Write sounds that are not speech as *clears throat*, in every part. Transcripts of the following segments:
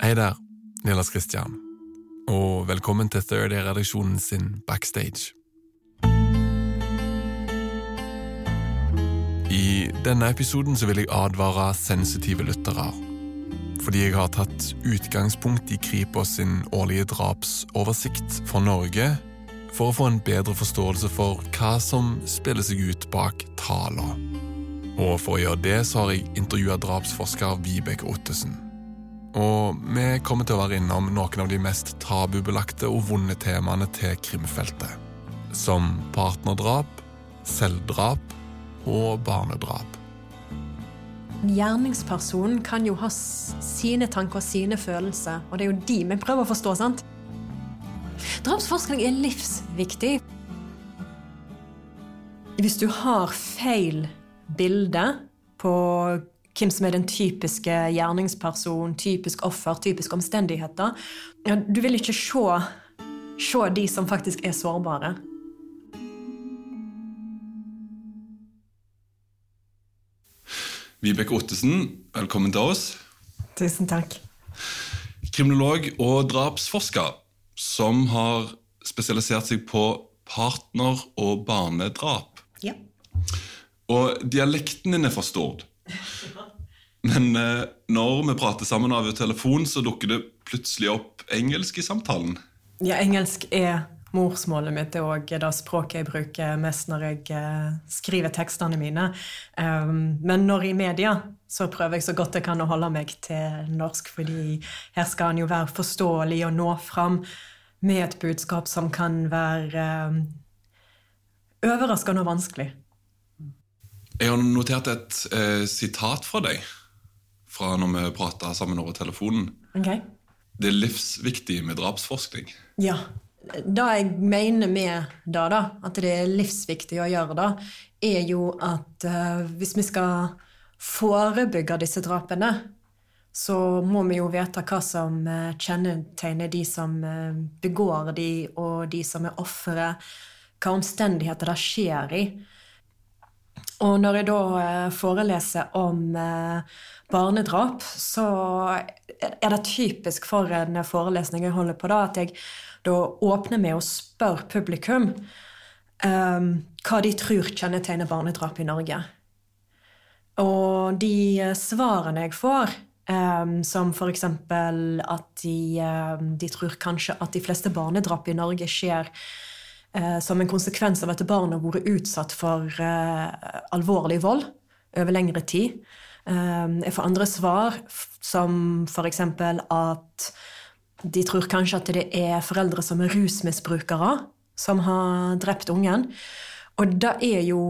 Hei der, Nilas Kristian, og velkommen til Third Air-redaksjonen sin Backstage. I denne episoden så vil jeg advare sensitive lyttere. Fordi jeg har tatt utgangspunkt i Kripos sin årlige drapsoversikt for Norge, for å få en bedre forståelse for hva som spiller seg ut bak tala. Og for å gjøre det så har jeg intervjua drapsforsker Vibeke Ottesen. Og vi kommer til å være innom noen av de mest tabubelagte og vonde temaene til krimfeltet. Som partnerdrap, selvdrap og barnedrap. Gjerningspersonen kan jo ha sine tanker og sine følelser, og det er jo de vi prøver å forstå, sant? Drapsforskning er livsviktig. Hvis du har feil bilde på hvem som er den typiske gjerningsperson, typisk offer, typiske omstendigheter, du vil ikke se, se de som faktisk er sårbare. Vibeke Ottesen, velkommen til oss. Tusen takk. Kriminolog og drapsforsker som har spesialisert seg på partner- og barnedrap. Ja. Og dialekten din er for Stord. Men eh, når vi prater sammen over telefon, så dukker det plutselig opp engelsk i samtalen. Ja, engelsk er morsmålet mitt. Det er òg det språket jeg bruker mest når jeg eh, skriver tekstene mine. Um, men når i media, så prøver jeg så godt jeg kan å holde meg til norsk, fordi her skal han jo være forståelig og nå fram med et budskap som kan være um, overraskende og vanskelig. Jeg har notert et eh, sitat fra deg fra når vi prata sammen over telefonen. Okay. Det er livsviktig med drapsforskning. Ja. Det jeg mener med det, da, at det er livsviktig å gjøre det, er jo at uh, hvis vi skal forebygge disse drapene, så må vi jo vite hva som eh, kjennetegner de som eh, begår de, og de som er ofre, hva omstendigheter det skjer i. Og når jeg da foreleser om barnedrap, så er det typisk for en forelesning jeg holder på, da, at jeg da åpner med å spørre publikum um, hva de tror kjennetegner barnedrap i Norge. Og de svarene jeg får, um, som f.eks. at de, um, de tror kanskje at de fleste barnedrap i Norge skjer eh, som en konsekvens av at barn har vært utsatt for uh, alvorlig vold over lengre tid. Eh, jeg får andre svar, som f.eks. at de tror kanskje at det er foreldre som er rusmisbrukere, som har drept ungen. Og det er jo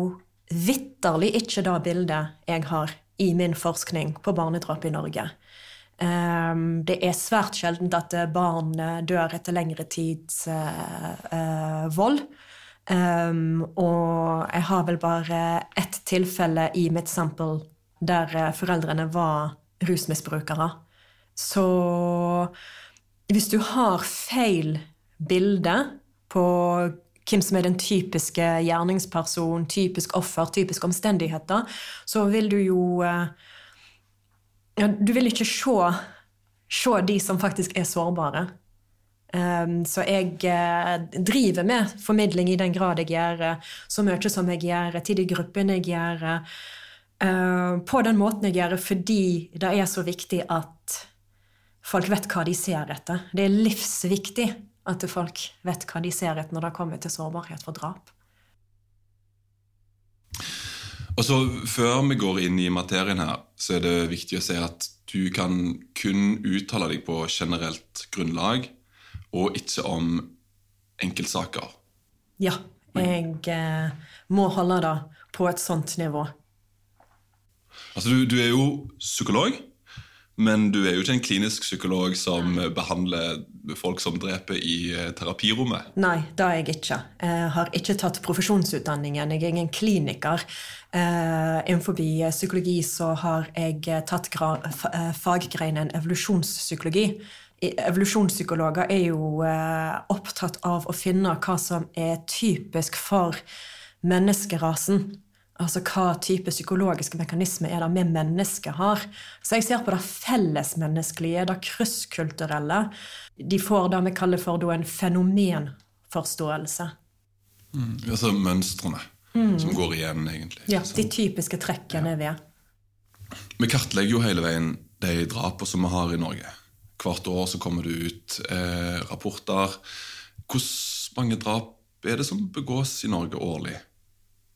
vitterlig ikke det bildet jeg har i min forskning på barnedrap i Norge. Um, det er svært sjeldent at barn dør etter lengre tids eh, eh, vold. Um, og jeg har vel bare ett tilfelle i mitt sample der eh, foreldrene var rusmisbrukere. Så hvis du har feil bilde på hvem som er den typiske gjerningsperson, typisk offer, typiske omstendigheter, så vil du jo eh, ja, Du vil ikke se, se de som faktisk er sårbare. Um, så jeg eh, driver med formidling i den grad jeg gjør, så mye som jeg gjør, til de gruppene jeg gjør, på den måten jeg gjør, fordi det er så viktig at folk vet hva de ser etter. Det er livsviktig At folk vet hva de ser etter når det kommer til sårbarhet for drap. Og så Før vi går inn i materien her, så er det viktig å si at du kan kun uttale deg på generelt grunnlag, og ikke om enkeltsaker. Ja, jeg eh, må holde det på et sånt nivå. Altså, du, du er jo psykolog, men du er jo ikke en klinisk psykolog som behandler folk som dreper i eh, terapirommet. Nei, det er jeg ikke. Jeg har ikke tatt profesjonsutdanningen. Jeg er ingen kliniker. Eh, innenfor psykologi så har jeg tatt eh, faggreinen evolusjonspsykologi. Evolusjonspsykologer er jo opptatt av å finne hva som er typisk for menneskerasen. Altså hva type psykologiske mekanismer er det vi mennesker har. Så jeg ser på det fellesmenneskelige, det krysskulturelle. De får det vi kaller for en fenomenforståelse. Mm, altså mønstrene mm. som går igjen, egentlig. Ja, de typiske trekkene ja. ved. Vi kartlegger jo hele veien de drapene som vi har i Norge. Hvert år så kommer det ut eh, rapporter. Hvor mange drap er det som begås i Norge årlig?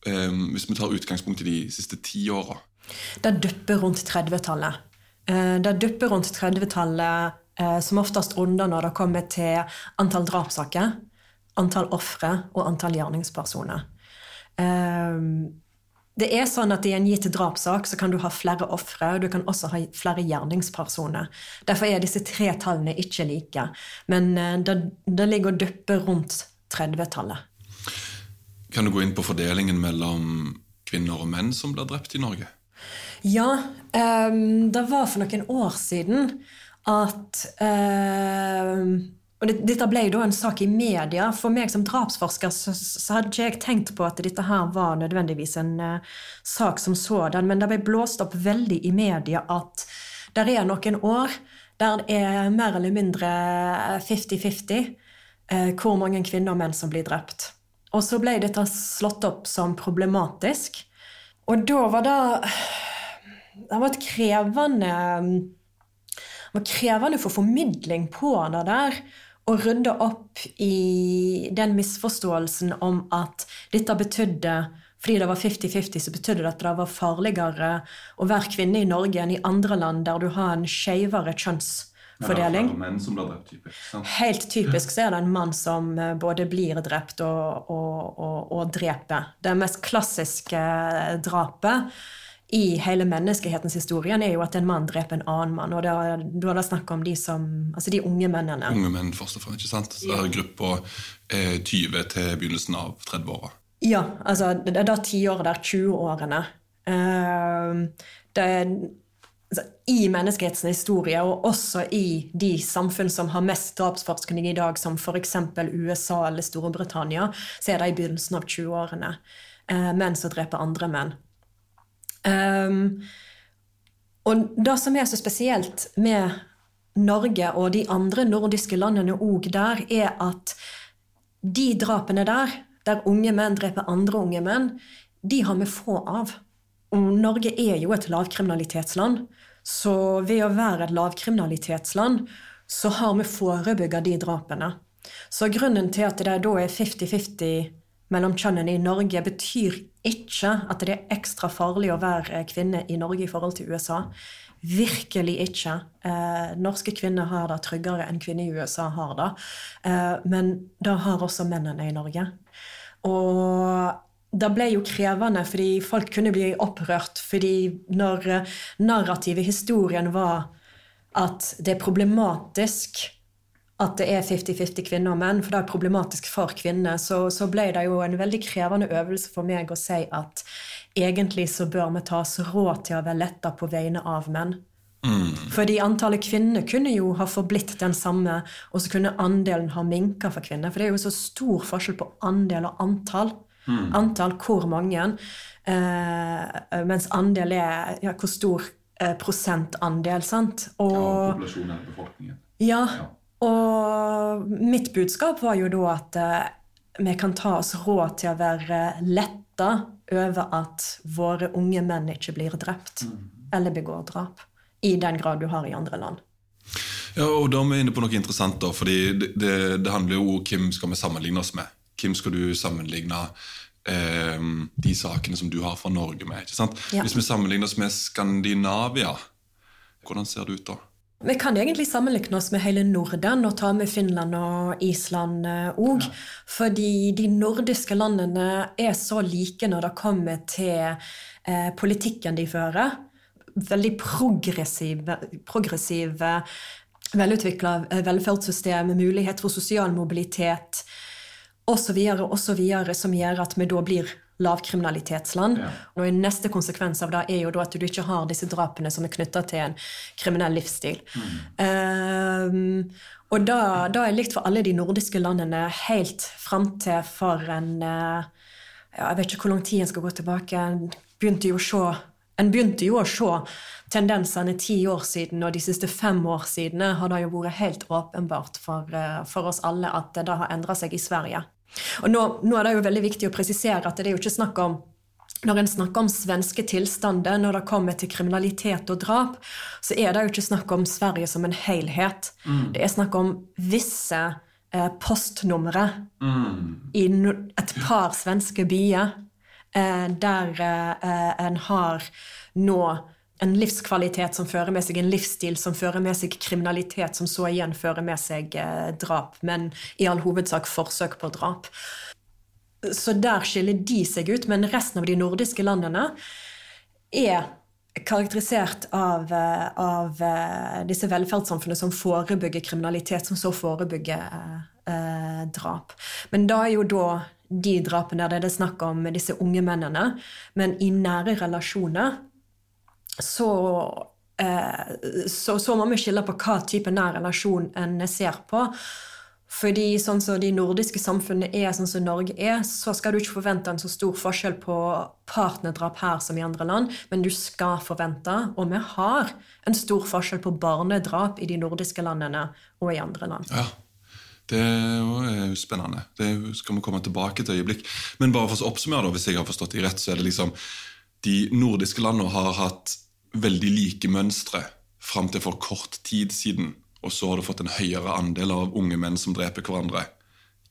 Ehm, hvis vi tar utgangspunkt i de siste ti åra? Det dupper rundt 30-tallet. Eh, det dupper rundt 30-tallet eh, som oftest runder når det kommer til antall drapssaker, antall ofre og antall gjerningspersoner. Ehm, det er sånn at I en gitt drapssak kan du ha flere ofre, og du kan også ha flere gjerningspersoner. Derfor er disse tre tallene ikke like. Men eh, det, det ligger og dupper rundt 30-tallet. Kan du gå inn på fordelingen mellom kvinner og menn som blir drept i Norge? Ja, um, det var for noen år siden at um, og Dette ble da en sak i media. For meg som drapsforsker så, så hadde ikke jeg tenkt på at dette her var nødvendigvis en uh, sak som sådan, men det ble blåst opp veldig i media at det er noen år der det er mer eller mindre 50-50 uh, hvor mange kvinner og menn som blir drept. Og så ble dette slått opp som problematisk. Og da var det Det var et krevende det var krevende for formidling på det der. Å rydde opp i den misforståelsen om at dette betydde fordi det var 50-50, så betydde det at det var farligere å være kvinne i Norge enn i andre land der du har en skeivere kjønns fordeling. menn som blir drept, typisk, sant? Helt typisk så er det en mann som eh, både blir drept og, og, og, og dreper. Det mest klassiske eh, drapet i hele menneskehetens historie er jo at en mann dreper en annen mann. Og da er det snakk om de, som, altså de unge mennene. Unge menn, først og fremst. ikke sant? Så det er gruppa eh, 20 til begynnelsen av 30-åra. Ja, altså det er da tiåret der, 20-årene. Uh, det er altså, i menneskehetens historie, og også i de samfunn som har mest drapsforskning i dag, som f.eks. USA eller Storbritannia, så er det i begynnelsen av 20-årene eh, menn som dreper andre menn. Um, og det som er så spesielt med Norge og de andre nordiske landene òg der, er at de drapene der, der unge menn dreper andre unge menn, de har vi få av. Og Norge er jo et lavkriminalitetsland. Så ved å være et lavkriminalitetsland, så har vi forebygga de drapene. Så grunnen til at det da er 50-50 mellom kjønnene i Norge, betyr ikke at det er ekstra farlig å være kvinne i Norge i forhold til USA. Virkelig ikke. Eh, norske kvinner har det tryggere enn kvinner i USA har det. Eh, men det har også mennene i Norge. Og det ble jo krevende, fordi folk kunne bli opprørt. fordi når narrativet i historien, var at det er problematisk at det er 50-50 kvinner og menn, for det er problematisk for kvinner, så, så, ble det jo en veldig krevende øvelse for meg å si at egentlig så bør vi ta oss råd til å være letta på vegne av menn. Mm. Fordi antallet kvinner kunne jo ha forblitt den samme, og så kunne andelen ha minka for kvinner. For det er jo så stor forskjell på andel og antall. Mm. Antall hvor mange. Eh, mens andel er ja, hvor stor eh, prosentandel, sant? Og, ja, populasjonen eller befolkningen. Ja, ja, og mitt budskap var jo da at eh, vi kan ta oss råd til å være letta over at våre unge menn ikke blir drept mm. eller begår drap. I den grad du har i andre land. Ja, og da er vi inne på noe interessant, da, fordi det, det, det handler jo om hvem skal vi sammenligne oss med. Hvem skal du sammenligne eh, de sakene som du har fra Norge med? ikke sant? Ja. Hvis vi sammenligner oss med Skandinavia, hvordan ser det ut da? Vi kan egentlig sammenligne oss med hele Norden og ta med Finland og Island òg. Fordi de nordiske landene er så like når det kommer til eh, politikken de fører. Veldig progressive, progressive velutvikla velferdssystem, mulighet for sosial mobilitet osv., osv., som gjør at vi da blir lavkriminalitetsland. Og en neste konsekvens av det er jo da at du ikke har disse drapene som er knytta til en kriminell livsstil. Ehm, og da, da er likt for alle de nordiske landene helt fram til for en eh, ja, Jeg vet ikke hvor lang tid en skal gå tilbake. En begynte jo å se en begynte jo å se tendensene ti år siden, og de siste fem år siden har det jo vært helt åpenbart for, eh, for oss alle at det har endra seg i Sverige. Og nå, nå er det jo veldig viktig å presisere at det er jo ikke snakk om når en snakker om svenske tilstander når det kommer til kriminalitet og drap, så er det jo ikke snakk om Sverige som en helhet. Det er snakk om visse eh, postnumre i no et par svenske byer der eh, en har nå en livskvalitet som fører med seg en livsstil som fører med seg kriminalitet, som så igjen fører med seg eh, drap, men i all hovedsak forsøk på drap. Så der skiller de seg ut, men resten av de nordiske landene er karakterisert av, eh, av eh, disse velferdssamfunnene som forebygger kriminalitet, som så forebygger eh, eh, drap. Men da er jo da de drapene der det er snakk om disse unge mennene, men i nære relasjoner så, eh, så, så må vi skille på hva type nær relasjon en ser på. Fordi sånn som de nordiske samfunnene er, sånn som Norge er, så skal du ikke forvente en så stor forskjell på partnerdrap her som i andre land, men du skal forvente, og vi har, en stor forskjell på barnedrap i de nordiske landene og i andre land. Ja, det er jo spennende. Det skal vi komme tilbake til øyeblikk. Men bare for å oppsummere, da, hvis jeg har forstått det rett, så er det liksom de nordiske landene har hatt veldig like mønstre fram til for kort tid siden. Og så har du fått en høyere andel av unge menn som dreper hverandre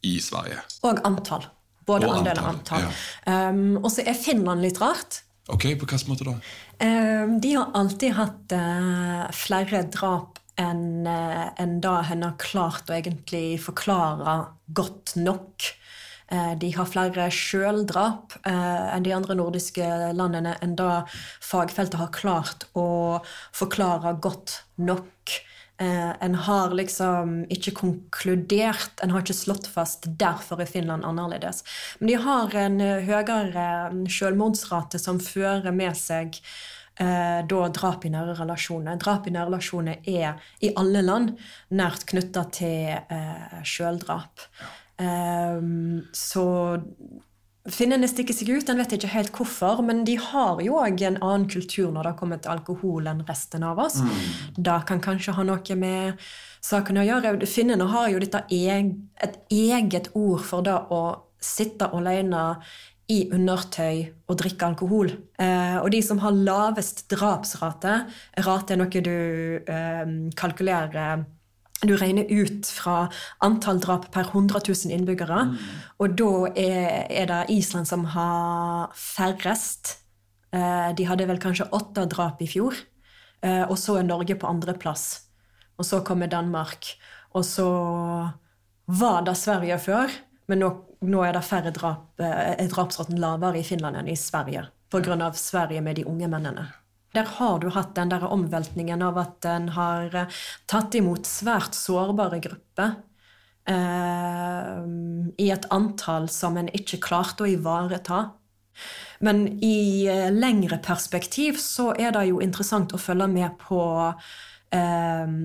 i Sverige. Og antall. Både Og andel og antall, antall. Um, og så er Finland litt rart. Ok, På hvilken måte da? Um, de har alltid hatt uh, flere drap enn en enn da henne har klart å egentlig forklare godt nok. Eh, De har flere sjøldrap eh, enn de andre nordiske landene, enn da fagfeltet har klart å forklare godt nok. Eh, En har liksom ikke konkludert, en har ikke slått fast 'derfor er Finland annerledes'. Men de har en eh, høyere eh, selvmordsrate som fører med seg eh, da drap i nære relasjoner. Drap i nære relasjoner er i alle land nært knytta til eh, sjøldrap. Ehm, så Finnene stikker seg ut, en vet ikke helt hvorfor, men de har jo òg en annen kultur når det kommer til alkohol enn resten av oss. Det kan kanskje ha noe med saken å gjøre. Finnene har jo dette et eget ord for det å sitte alene i undertøy og drikke alkohol. Eh, og de som har lavest drapsrate Rate er noe du eh, kalkulerer du regner ut fra antall drap per 100 000 innbyggere. Og da er, er det Island som har færrest. Eh, De hadde vel kanskje åtte drap i fjor. Eh, Og så er Norge på andreplass. Og så kommer Danmark. Og så var det Sverige før, men nå, nå er det færre drap, eh, er drapsraten lavere i Finland enn i Sverige. Pga. Sverige med de unge mennene. Der har du hatt den der omveltningen av at en har eh, tatt imot svært sårbare grupper eh, i et antall som en ikke klarte å ivareta. Men i eh, lengre perspektiv så er det jo interessant å følge med på eh,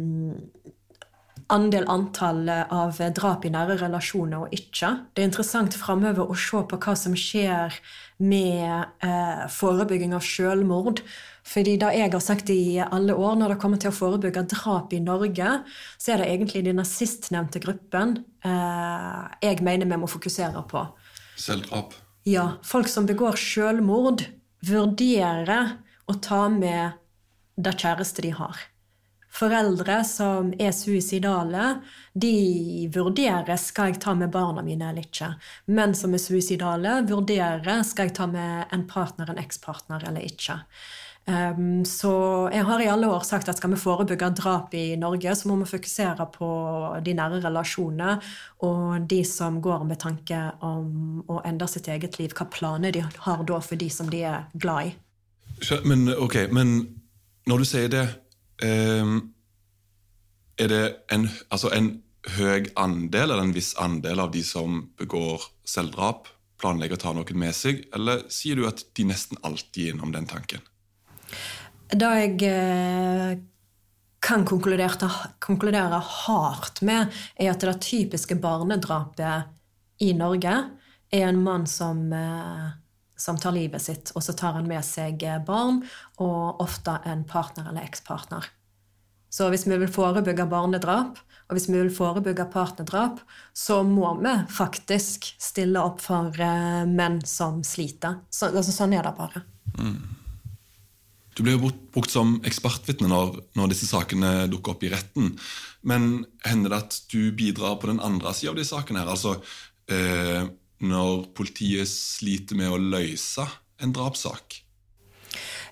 andel antall av drap i nære relasjoner og ikke. Det er interessant framover å se på hva som skjer med eh, forebygging av selvmord. Fordi det jeg har sagt i alle år, når det kommer til å forebygge drap i Norge, så er det egentlig denne sistnevnte gruppen eh, jeg mener vi må fokusere på. Selvdrap. Ja, folk som begår selvmord, vurderer å ta med det kjæreste de har. Foreldre som er suicidale, de vurderer skal jeg ta med barna mine eller ikke. Menn som er suicidale, vurderer skal jeg ta med en partner, en ekspartner eller ikke. Um, så jeg har i alle år sagt at skal vi forebygge drap i Norge, så må vi fokusere på de nære relasjonene og de som går med tanke om å endre sitt eget liv. Hva planer de har da for de som de er glad i. Men, ok, men når du sier det er det en, altså en høy andel eller en viss andel av de som begår selvdrap, planlegger å ta noen med seg, eller sier du at de nesten alltid er innom den tanken? Det jeg eh, kan konkludere hardt med, er at det typiske barnedrapet i Norge er en mann som eh, som tar livet sitt, og så tar han med seg eh, barn og ofte en partner eller ekspartner. Så hvis vi vil forebygge barnedrap, og hvis vi vil forebygge partnerdrap, så må vi faktisk stille opp for uh, menn som sliter. Så, altså, sånn er det bare. Mm. Du blir brukt som ekspertvitne når, når, disse sakene dukker opp i retten. Men hender det at du bidrar på den andre sida av de sakene? her? Altså, eh, når politiet sliter med å løse en drapssak?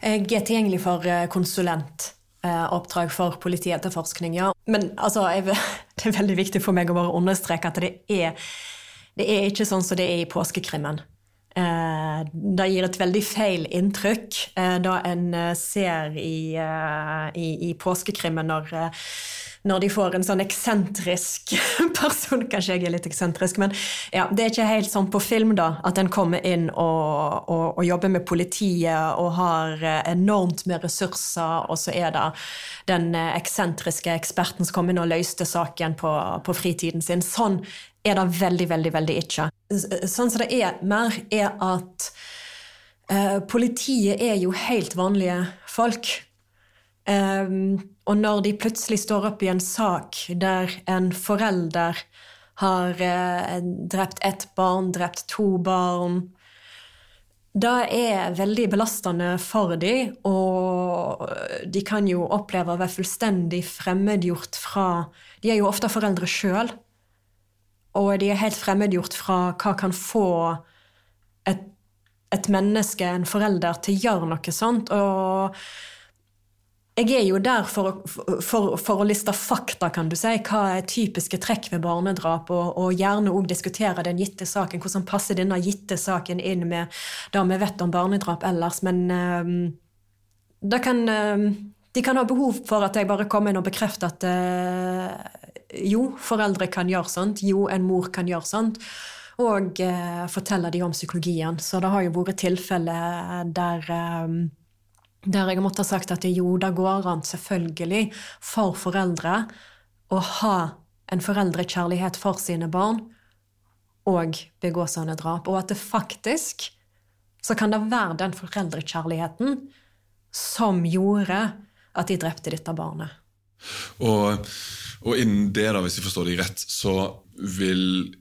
Jeg er tilgjengelig for eh, konsulentoppdrag for politietterforskning, ja. Men altså, jeg, *laughs* det er veldig viktig for meg å bare understreke at det er, det er ikke sånn som det er i påskekrimmen. Eh, det gir et veldig feil inntrykk eh, da en ser i, i, i påskekrimmen når når de får en sånn eksentrisk *laughs* person. Kanskje jeg er litt eksentrisk, men ja, det er ikke helt sånn på film da, at en kommer inn og, og, og, jobber med politiet og har eh, enormt med ressurser, og så er det den eh, eksentriske eksperten som kom inn og løste saken på, på fritiden sin. Sånn er det veldig, veldig, veldig ikke. Sånn som det er mer, er at uh, politiet er jo helt vanlige folk. Um, og når de plutselig står opp i en sak der en forelder har eh, drept ett barn, drept to barn Det er veldig belastende for dem, og de kan jo oppleve å være fullstendig fremmedgjort fra De er jo ofte foreldre sjøl, og de er helt fremmedgjort fra hva kan få et, et menneske, en forelder, til å gjøre noe sånt. og jeg er jo der for for, for å, liste fakta, kan du si. Hva er typiske trekk ved barnedrap? Og, og gjerne òg diskutere den gitte saken. Hvordan passer denne gitte saken inn med det vi vet om barnedrap ellers? Men uh, kan, uh, de kan ha behov for at jeg bare kommer inn og bekrefter at uh, jo, foreldre kan gjøre sånt. Jo, en mor kan gjøre sånt. Og fortelle de om psykologien. Så det har jo vært tilfeller der der jeg måtte ha sagt at jo, det går an selvfølgelig for foreldre å ha en foreldrekjærlighet for sine barn og begå sånne drap. Og at det faktisk så kan det være den foreldrekjærligheten som gjorde at de drepte dette barnet. Og, og innen det, da, hvis jeg forstår deg rett, så vil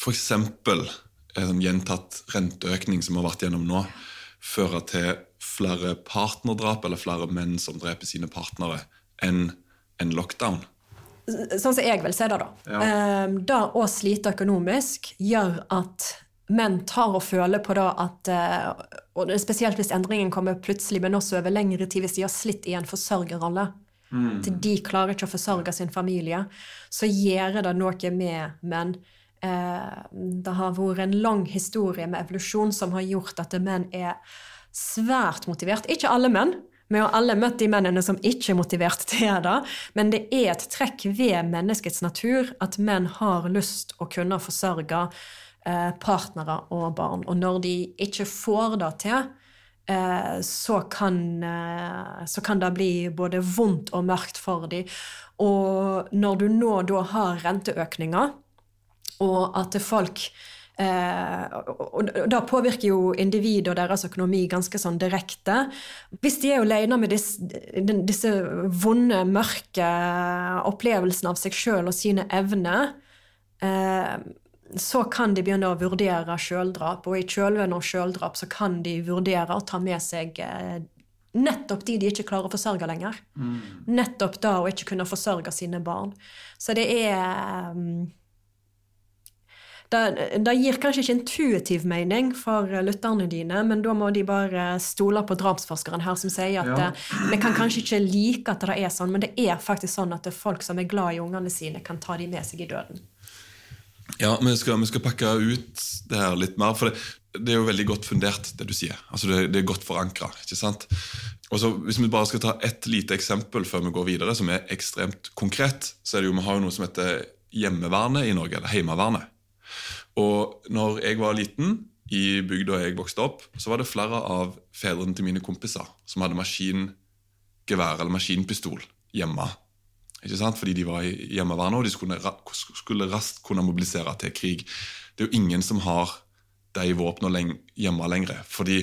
f.eks. en gjentatt renteøkning som har vært gjennom nå, føre til flere partnerdrap eller flere menn som dreper sine partnere, enn en lockdown? Sånn som jeg vil se det, da. Ja. Ehm, det å slite økonomisk gjør at menn tar og føler på det at eh, Og spesielt hvis endringen kommer plutselig, men også over lengre tid, hvis de har slitt i en forsørgerrolle. Mm. Til de klarer ikke å forsørge sin familie. Så gjør det noe med menn. Eh, det har vært en lang historie med evolusjon som har gjort at menn er svært motivert. Ikke alle menn. Vi har alle møtt de mennene som ikke er motivert til det, men det er et trekk ved menneskets natur at menn har lyst å kunne forsørge eh, partnere og barn. Og når de ikke får det til, eh, så, kan, eh, så kan det bli både vondt og mørkt for dem. Og når du nå da har renteøkninger, og at folk og da påvirker jo individet og deres økonomi ganske sånn direkte. Hvis de er alene med disse, disse vonde, mørke opplevelsene av seg sjøl og sine evner, eh, så kan de begynne å vurdere sjøldrap. Og i kjølvannet av sjøldrap så kan de vurdere å ta med seg eh, Nettopp de de ikke klarer å forsørge lenger. Nettopp da å ikke kunne forsørge sine barn. Så det er det, det gir kanskje ikke intuitiv mening for lytterne dine, men da må de bare stole på drapsforskeren her som sier at Ja. eh, vi kan kanskje ikke like at det er sånn, men det er faktisk sånn at folk som er glad i ungene sine, kan ta dem med seg i døden. Ja, vi skal, vi skal pakke ut det her litt mer, for det, det er jo veldig godt fundert, det du sier. Altså det, det er godt forankra. Hvis vi bare skal ta ett lite eksempel før vi går videre, som er ekstremt konkret, så er det jo, vi har jo noe som heter hjemmevernet i Norge, eller Heimevernet. Og når jeg var liten, i bygda jeg vokste opp, så var det flere av fedrene til mine kompiser som hadde maskingevær eller maskinpistol hjemme. Ikke sant? Fordi de var i hjemmevernet, og de skulle, skulle raskt kunne mobilisere til krig. Det er jo ingen som har de våpnene leng hjemme lenger. Fordi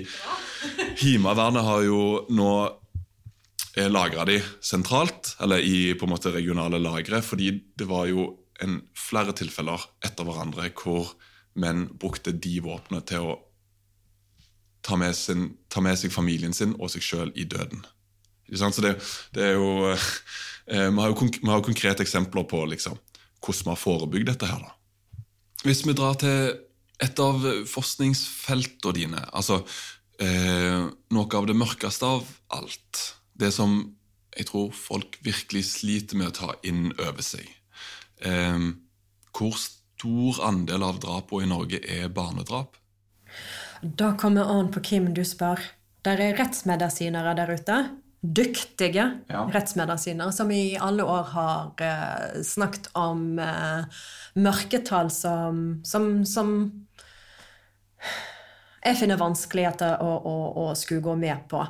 Heimevernet har jo nå eh, lagra de sentralt, eller i på en måte regionale lagre, fordi det var jo en, flere tilfeller etter hverandre hvor menn brukte de våpnene til å ta med, sin, ta med seg familien sin og seg sjøl i døden. Så det, det er jo *laughs* eh, Vi har jo vi konkrete eksempler på liksom, hvordan vi har forebygd dette her. da. Hvis vi drar til et av forskningsfeltene dine, altså eh, noe av det mørkeste av alt, det som jeg tror folk virkelig sliter med å ta inn over seg. Eh, hvor stor andel av drapene i Norge er barnedrap? Da kommer an på hvem du spør. Der er rettsmedisinere der ute. Dyktige Ja. rettsmedisinere som i alle år har eh, snakket om eh, mørketall som, som, som jeg finner vanskeligheter å, å, å skulle gå med på.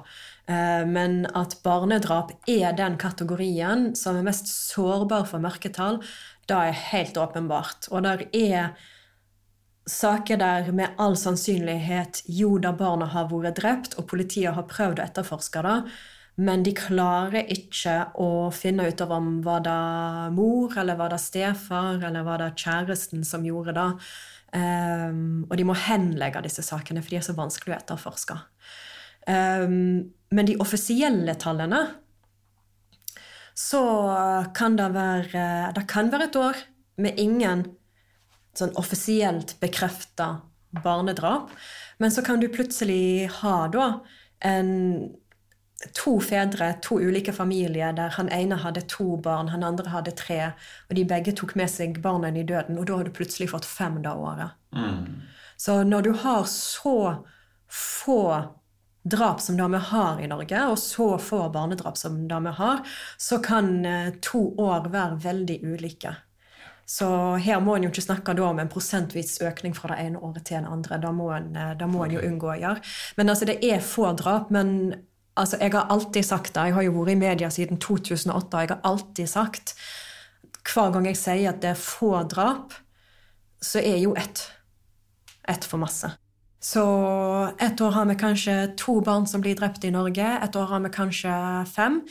Eh, Men at barnedrap er den kategorien som er mest sårbar for mørketall, da er helt åpenbart. Og der er saker der med all sannsynlighet jo da barna har vært drept, og politiet har prøvd å etterforske det, men de klarer ikke å finne ut av om var det mor, eller var det stefar, eller var det kjæresten som gjorde det. Um, og de må henlegge disse sakene, for de er så vanskelig å etterforske. Um, men de offisielle tallene så kan det være Det kan være et år med ingen sånn offisielt bekrefta barnedrap, men så kan du plutselig ha da en to fedre, to ulike familier, der han ene hadde to barn, han andre hadde tre, og de begge tok med seg barna i døden, og da har du plutselig fått fem det året. Så når du har så få drap som det vi har i Norge, og så få barnedrap som det vi har, så kan eh, to år være veldig ulike. Så her må en jo ikke snakke om en prosentvis økning fra det ene året til det andre. Da må en, eh, det må en jo unngå å gjøre. Men altså, det er få drap. Men altså, jeg har alltid sagt det. Jeg har jo vært i media siden 2008, og jeg har alltid sagt Hver gang jeg sier at det er få drap, så er jo ett ett for masse. Så et år har vi kanskje to barn som blir drept i Norge. Et år har vi kanskje fem.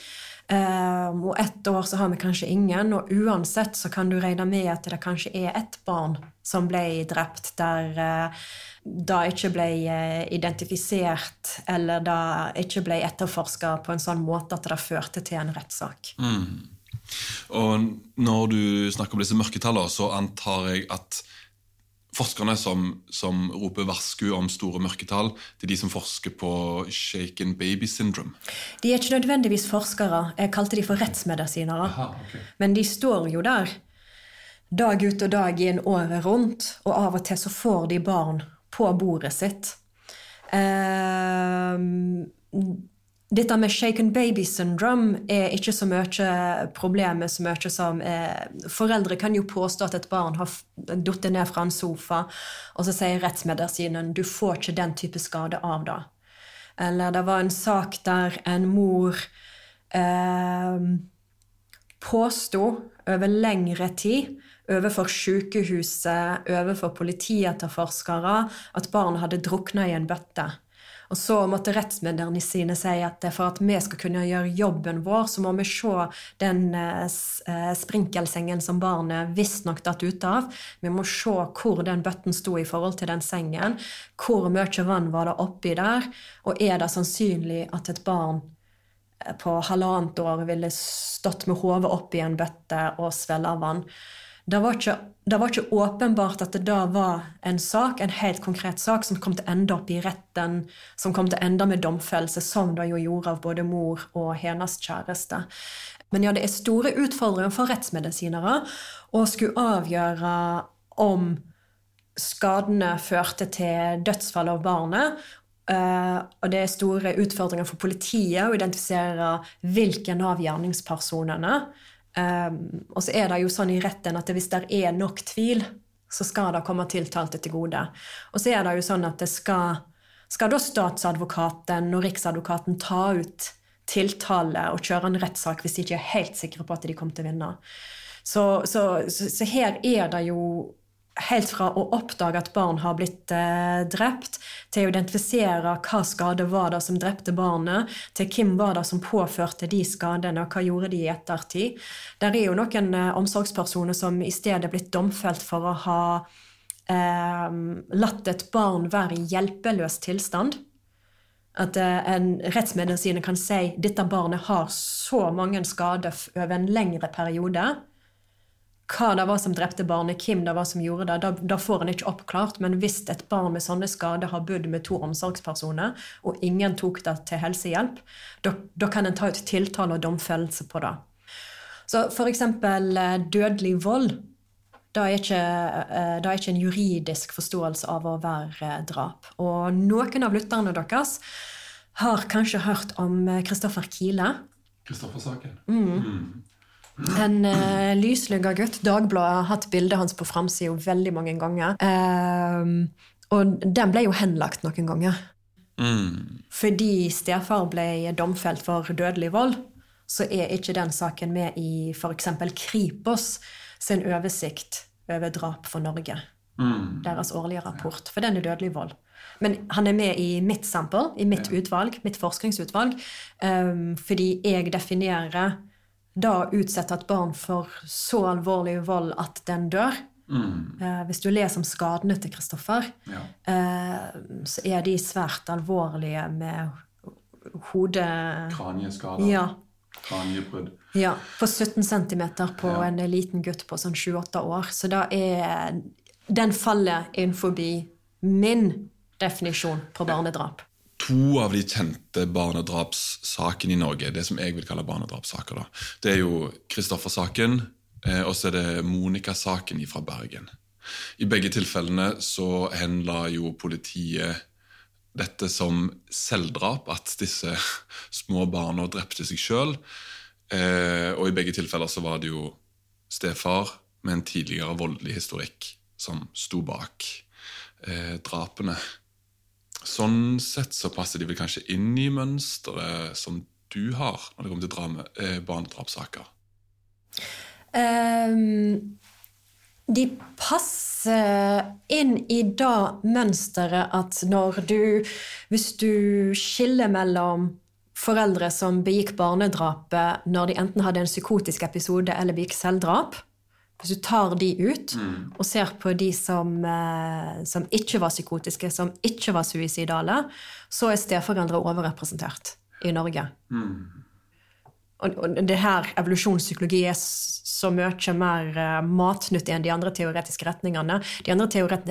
Um, og ett år så har vi kanskje ingen. Og uansett så kan du regne med at det kanskje er ett barn som ble drept der uh, det ikke ble uh, identifisert, eller det ikke ble etterforska på en sånn måte at det førte til en rettssak. Og når du snakker om disse mørketallene, så antar jeg at forskerne som, som roper varsku om store mørketall, det er de som forsker på shaken baby syndrome. De er ikke nødvendigvis forskere. Jeg kalte de for rettsmedisinere. Men de står jo der dag ut og dag inn året rundt, og av og til så får de barn på bordet sitt. Ehm, dette med shaken baby syndrome er ikke så mye problemet så mye som eh, Foreldre kan jo påstå at et barn har falt ned fra en sofa, og så sier rettsmedisinen du får ikke den type skade av det. Eller det var en sak der en mor eh, påsto over lengre tid overfor sykehuset, overfor politietterforskere, at barn hadde drukna i en bøtte. Og så måtte rettsmedisinene si at for at vi skal kunne gjøre jobben vår, så må vi se den eh, eh, sprinkelsengen som barnet visstnok datt ut av. Vi må se hvor den bøtten sto i forhold til den sengen. Hvor mye vann var det oppi der? Og er det sannsynlig at et barn på halvannet år ville stått med hodet oppi en bøtte og svelle av vann. Det var, ikke, det var ikke åpenbart at det da var en sak, en helt konkret sak som kom til å ende opp i retten, som kom til å ende med domfellelse, som det jo gjorde av både mor og hennes kjæreste. Men ja, det er store utfordringer for rettsmedisinere å skulle avgjøre om skadene førte til dødsfall av barnet, Uh, og det er store utfordringer for politiet å identifisere hvilken av gjerningspersonene. Um, og så er det jo sånn i retten at hvis det er nok tvil, så skal det komme tiltalte til gode. Og så er det jo sånn at det skal, skal da statsadvokaten og riksadvokaten ta ut tiltale og kjøre en rettssak hvis de ikke er helt sikre på at de kommer til å vinne. Så, så, så, så her er det jo helt fra å oppdage at barn har blitt eh, drept, til å identifisere hva skade var det som drepte barnet, til hvem var det som påførte de skadene, og hva gjorde de i ettertid. Der er jo noen eh, omsorgspersoner som i stedet er blitt domfelt for å ha eh, latt et barn være i hjelpeløs tilstand. At eh, en rettsmedisiner kan si dette barnet har så mange skader over en lengre periode hva det var som drepte barnet, hvem det var som gjorde det, da, da får en ikke oppklart. Men hvis et barn med sånne skader har bodd med to omsorgspersoner, og ingen tok det til helsehjelp, da, da kan en ta ut tiltale og domfellelse på det. Så f.eks. Eh, dødelig vold. Det er, ikke, eh, det er ikke en juridisk forståelse av å være eh, drap. Og noen av lytterne deres har kanskje hørt om Kristoffer Kile. Kristoffer-saken. Mm. mm. En uh, lyslugga gutt. Dagbladet har hatt bildet hans på framsida veldig mange ganger. Uh, og den ble jo henlagt noen ganger. Mm. Fordi stefar ble domfelt for dødelig vold, så er ikke den saken med i f.eks. Kripos sin oversikt over drap for Norge. Mm. Deres årlige rapport. For den er dødelig vold. Men han er med i mitt sample, i mitt ja. utvalg, mitt forskningsutvalg, um, fordi jeg definerer da utsette et barn for så alvorlig vold at den dør. Mm. Eh, hvis du leser om skadene til Kristoffer, ja. eh, så er de svært alvorlige med hode... Kranieskader. Ja. Kraniebrudd. Ja. På 17 cm på ja. en liten gutt på sånn 7-8 år. Så da er Den faller innenfor min definisjon på barnedrap to av de kjente barnedrapssakene i Norge. Det som jeg vil kalle barnedrapssaker. da. Det er jo Kristoffer-saken, eh, og så er det Monica-saken fra Bergen. I begge tilfellene så henla jo politiet dette som selvdrap, at disse små barna drepte seg sjøl. Eh, og i begge tilfeller så var det jo stefar med en tidligere voldelig historikk som sto bak eh, drapene. Sånn sett så passer de vel kanskje inn i mønsteret som du har når det kommer til drame, eh, barnedrapssaker? Um, de passer inn i det mønsteret at når du Hvis du skiller mellom foreldre som begikk barnedrapet når de enten hadde en psykotisk episode eller begikk selvdrap, hvis du tar de ut mm. og ser på de som, eh, som, ikke var psykotiske, som ikke var suicidale, så er steforeldre overrepresentert i Norge. Mm. Og, og, det her evolusjonspsykologi er så mye mer uh, matnyttig enn de andre teoretiske retningene. De andre teoret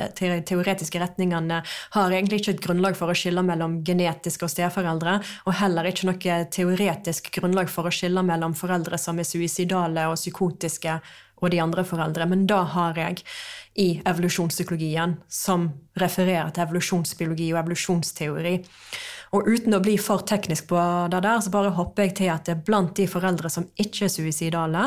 teoretiske retningene har egentlig ikke et grunnlag for å skille mellom genetiske og steforeldre, og heller ikke noe teoretisk grunnlag for å skille mellom foreldre som er suicidale og psykotiske og de andre foreldre. Men da har jeg i evolusjonspsykologien, som refererer til evolusjonsbiologi og evolusjonsteori. Og uten å bli for teknisk på det der, så bare hopper jeg til at det er blant de foreldre som ikke er suicidale,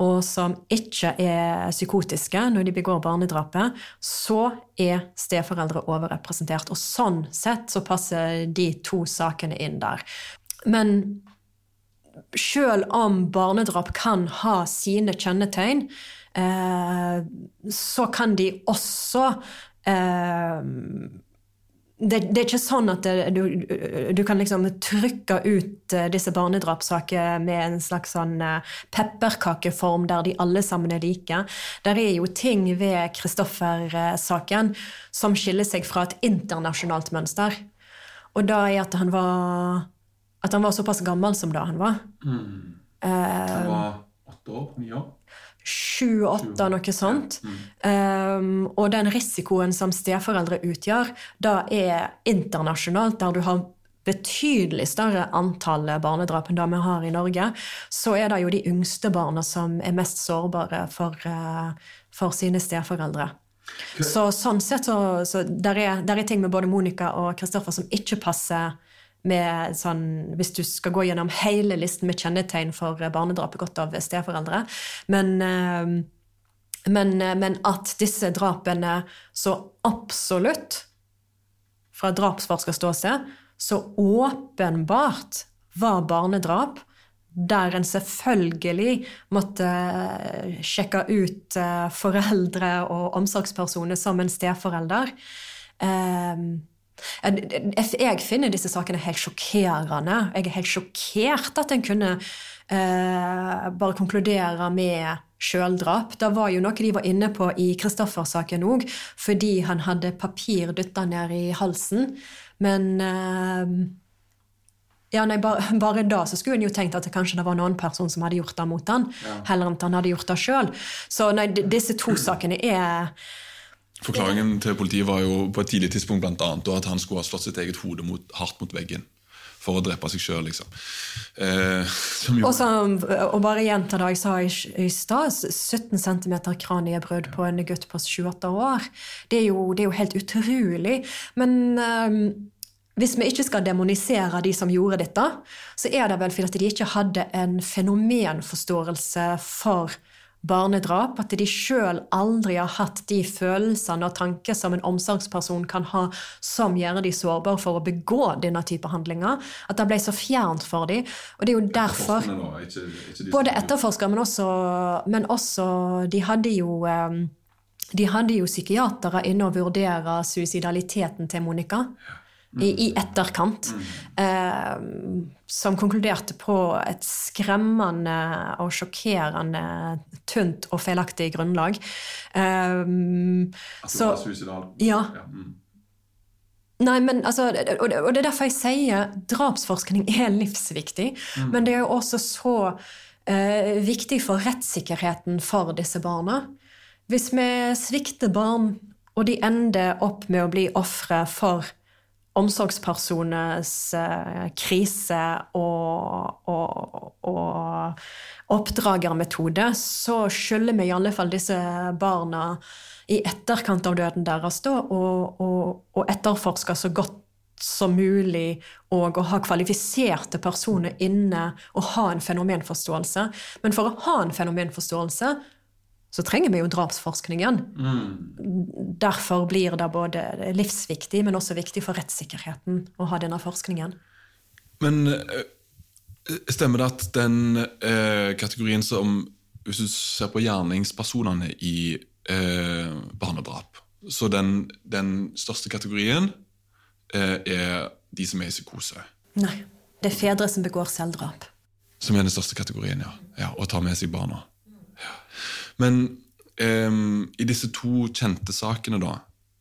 og som ikke er psykotiske når de begår barnedrapet, så er steforeldre overrepresentert. Og sånn sett så passer de to sakene inn der. Men Sjøl om barnedrap kan ha sine kjennetegn, eh, så kan de også eh, det, det, er ikke sånn at det, du, du, kan liksom trykke ut eh, disse barnedrapssakene med en slags sånn eh, pepperkakeform der de alle sammen er like. Der er jo ting ved Kristoffer-saken som skiller seg fra et internasjonalt mønster. Og da er at han var at han var såpass gammel som da han var. Han var åtte år? Ni år? Sju-åtte, noe sånt. Um, og den risikoen som steforeldre utgjør, da er internasjonalt, der du har betydelig større antall barnedrap enn det vi har i Norge, så er det jo de yngste barna som er mest sårbare for, eh, for sine steforeldre. Så sånn sett så, så der, er, der er ting med både Monica og Kristoffer som ikke passer med sånn, hvis du skal gå gjennom hele listen med kjennetegn for barnedrap begått av steforeldre. Men, eh, men, eh, men at disse drapene så absolutt, fra drapsforskerståsted, så åpenbart var barnedrap, der en selvfølgelig måtte eh, sjekke ut eh, foreldre og omsorgspersoner som en steforelder. Um, jeg finner disse sakene helt sjokkerende. Jeg er helt sjokkert at en kunne eh, bare konkludere med sjøldrap. Det var jo noe de var inne på i Kristoffer-saken òg, fordi han hadde papir dytta ned i halsen. Men eh, ja, nei, bare, bare, da så skulle en jo tenkt at det kanskje det var en annen person som hadde gjort det mot han, ja. heller enn at han hadde gjort det sjøl. Så nei, disse to sakene er Forklaringen til politiet var jo på et tidlig tidspunkt blant annet, at han skulle ha slått sitt eget hode mot, hardt mot veggen for å drepe seg sjøl, liksom. Eh, og, som, og bare gjenta det jeg sa i, i stad, 17 cm kraniebrudd på en gutt på 7-8 år. Det er, jo, det er, jo, helt utrolig. Men eh, hvis vi ikke skal demonisere de som gjorde dette, så er det vel fordi de ikke hadde en fenomenforståelse for barnedrap, at de sjøl aldri har hatt de følelsene og tanker som en omsorgsperson kan ha, som gjør de sårbare for å begå denne type handlinger. At det ble så fjernt for dem. Og det er jo derfor Både etterforskere, men også, men også De hadde jo eh, de hadde jo psykiatere inne og vurdere suicidaliteten til Monica. Ja i, i etterkant, eh, som konkluderte på et skremmende og sjokkerende tynt og feilaktig grunnlag. Eh, At du var suicidal? Ja. ja. Mm. Nei, men altså, og det er derfor jeg sier drapsforskning er livsviktig. Mm. Men det er jo også så eh, viktig for rettssikkerheten for disse barna. Hvis vi svikter barn, og de ender opp med å bli ofre for omsorgspersoners eh, krise og, og, og, oppdragermetode, så skylder vi i alle fall disse barna i etterkant av døden deres da, og, og etterforske så godt som mulig og å ha kvalifiserte personer inne og ha en fenomenforståelse. Men for å ha en fenomenforståelse så trenger vi jo drapsforskningen. Mm. Derfor blir det både livsviktig, men også viktig for rettssikkerheten å ha denne forskningen. Men eh, stemmer det at den eh, kategorien som Hvis du ser på gjerningspersonene i eh, barnedrap, så den, den største kategorien eh, er de som er i psykose? Nei. Det er fedre som begår selvdrap. Som er den største kategorien, ja. ja og tar med seg barna. Men um, i disse to kjente sakene, da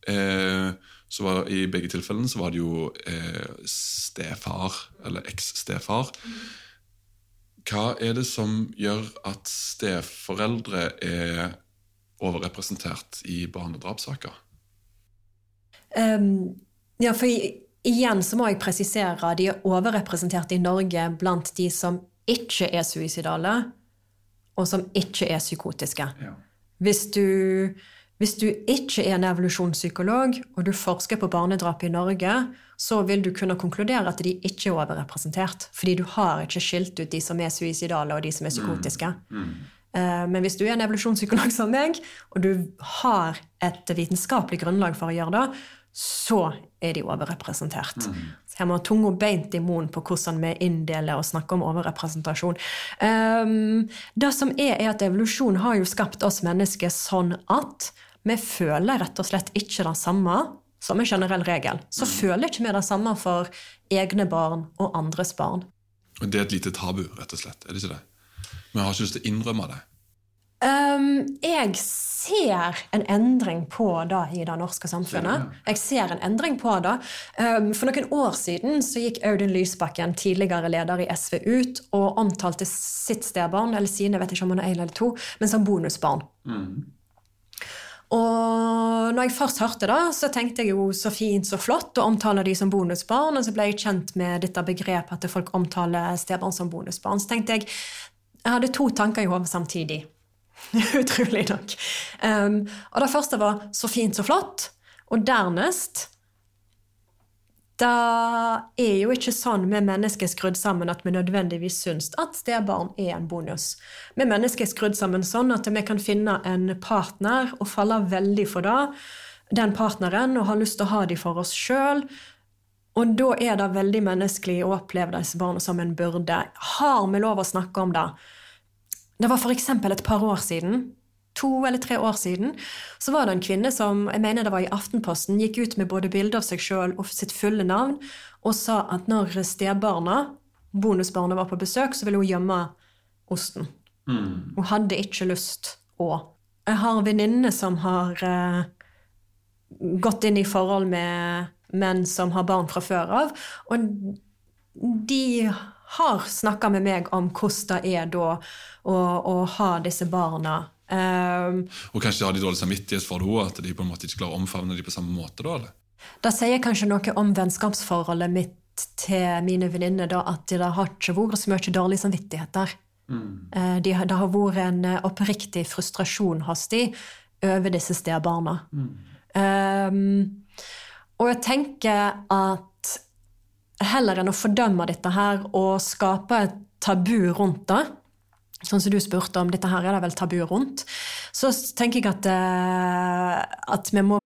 uh, så var, I begge tilfellene så var det jo uh, stefar, eller eks-stefar. Hva er det som gjør at steforeldre er overrepresentert i barnedrapssaker? Um, ja, for igjen så må jeg presisere de er overrepresentert i Norge blant de som ikke er suicidale, og som ikke er psykotiske. Ja. Hvis, du, hvis du ikke er en evolusjonspsykolog, og du forsker på barnedrap i Norge, så vil du kunne konkludere at de ikke er overrepresentert. Fordi du har ikke skilt ut de som er suicidale, og de som er psykotiske. Mm. Mm. Men hvis du er en evolusjonspsykolog som meg, og du har et vitenskapelig grunnlag for å gjøre det, så er de overrepresentert. Mm. Jeg må ha tunga beint i munnen på hvordan vi inndeler og snakker om overrepresentasjon. Um, det som er, er at evolusjon har jo skapt oss mennesker sånn at vi føler rett og slett ikke det samme som en generell regel. Så mm. føler ikke vi det samme for egne barn og andres barn. Og Det er et lite tabu, rett og slett? er det ikke det? Vi har ikke lyst til å innrømme det. Um, jeg ser en endring på det i det norske samfunnet. Jeg ser en endring på det. Um, for noen år siden så gikk Audun Lysbakken, tidligere leder i SV, ut og omtalte sitt stebarn, eller sine, jeg vet ikke om han er én eller to, men som bonusbarn. Og når jeg først hørte det, så tenkte jeg jo så fint, så flott å omtale de som bonusbarn. Og så ble jeg kjent med dette begrepet at folk omtaler stebarn som bonusbarn. Så tenkte jeg Jeg hadde to tanker i hodet samtidig. *laughs* Utrolig nok. Um, og det første var så fint, så flott. Og dernest det er jo ikke sånn vi mennesker er skrudd sammen at vi nødvendigvis syns at stebarn er en bonus. Vi mennesker er skrudd sammen sånn at vi kan finne en partner og falle veldig for det, den partneren, og ha lyst til å ha dem for oss sjøl. Og da er det veldig menneskelig å oppleve disse barna som en byrde. Har vi lov å snakke om det? Det var f.eks. et par år siden to eller tre år siden, så var det en kvinne som jeg mener det var i Aftenposten, gikk ut med både bilde av seg sjøl og sitt fulle navn og sa at når stebarna, bonusbarnet, var på besøk, så ville hun gjemme osten. Mm. Hun hadde ikke lyst å. Jeg har venninner som har uh, gått inn i forhold med menn som har barn fra før av, og de har snakka med meg om hvordan det er da å, å ha disse barna Um, og kanskje har de dårlig samvittighet for det at de på en måte ikke klarer å omfavne dem på samme måte? da, eller? Det sier kanskje noe om vennskapsforholdet mitt til mine venninner, at det har ikke vært så mye dårlig samvittighet der. Mm. De, det har vært en eh, oppriktig frustrasjon hos de over disse stebarna. Mm. Um, og jeg tenker at heller enn å fordømme dette her og skape et tabu rundt det, Sånn som du spurte om, dette her er det vel tabu rundt. Så tenker jeg at, uh, at vi må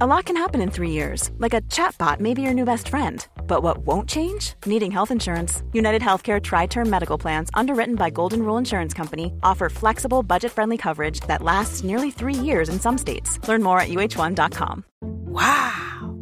A lot can happen in three years, like a chatbot may be your new best friend. But what won't change? Needing health insurance. United Healthcare Tri Term Medical Plans, underwritten by Golden Rule Insurance Company, offer flexible, budget friendly coverage that lasts nearly three years in some states. Learn more at uh1.com. Wow!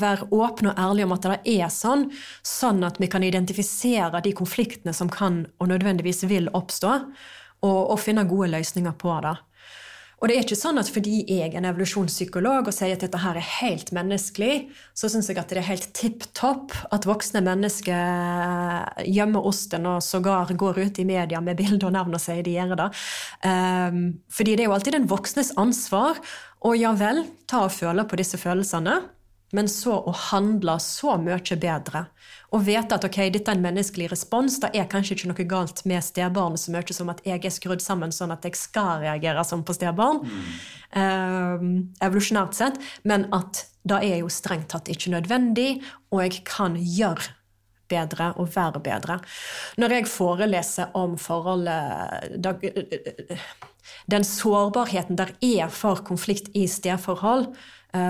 Være åpne og ærlige om at det er sånn, sånn at vi kan identifisere de konfliktene som kan og nødvendigvis vil oppstå, og, og finne gode løsninger på det. Og det er ikke sånn at fordi jeg er en evolusjonspsykolog og sier at dette her er helt menneskelig, så syns jeg at det er helt tipp topp at voksne mennesker gjemmer osten og sågar går ut i media med bilde og navn og sier de gjør det. Um, fordi det er jo alltid den voksnes ansvar å ja vel ta og føle på disse følelsene men så å handle så mye bedre. Og vite at ok, dette er en menneskelig respons. Det er kanskje ikke noe galt med stebarn så mye som at jeg er skrudd sammen sånn at jeg skal reagere som på stebarn. Mm. eh, evolusjonært sett. Men at det er jo strengt tatt ikke nødvendig, og jeg kan gjøre bedre og være bedre. Når jeg foreleser om forholdet Den sårbarheten der er for konflikt i stedforhold,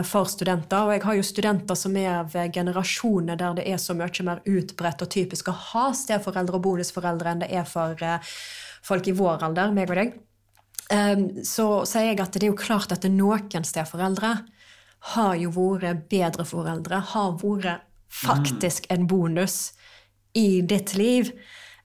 for studenter. Og jeg har jo studenter som er ved generasjoner der det er så mye mer utbredt og typisk å ha steforeldre og bonusforeldre enn det er for eh, folk i vår alder, meg og deg. Så sier jeg at det er jo klart at noen steforeldre har jo vært bedre foreldre, har vært faktisk en bonus i ditt liv.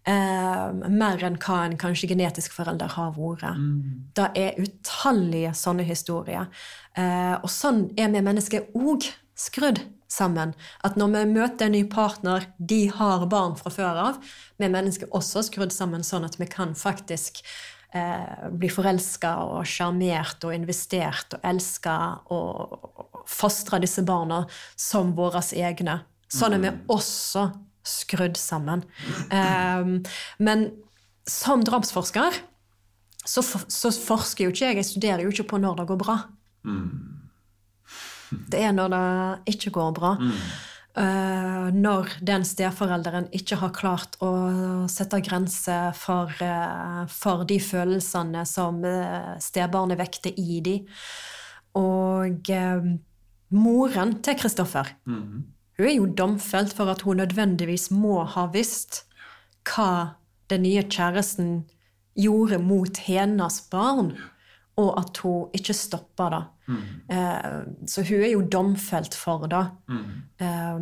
Eh, mer enn hva en kanskje genetisk forelder har vært. Mm. Det er utallige sånne historier. Eh, og sånn er vi mennesker òg skrudd sammen. At når vi møter en ny partner, de har barn fra før av, vi mennesker også skrudd sammen sånn at vi kan faktisk eh, bli forelska og sjarmert og investert og elska og fostre disse barna som våre egne. Sånn er vi mm. også skrudd sammen. Um, men som drapsforsker så, for, så, forsker jo ikke jeg, jeg studerer jo ikke på når det går bra. Mm. Det er når det ikke går bra. Mm. Uh, når den steforelderen ikke har klart å sette grenser for, uh, for de følelsene som uh, stebarnet vekter i de. Og moren til Kristoffer mm. Hun er jo domfelt for at hun nødvendigvis må ha visst hva den nye kjæresten gjorde mot hennes barn, og at hun ikke stoppa det. Mm. Eh, så hun er jo domfelt for det. Mm. Eh,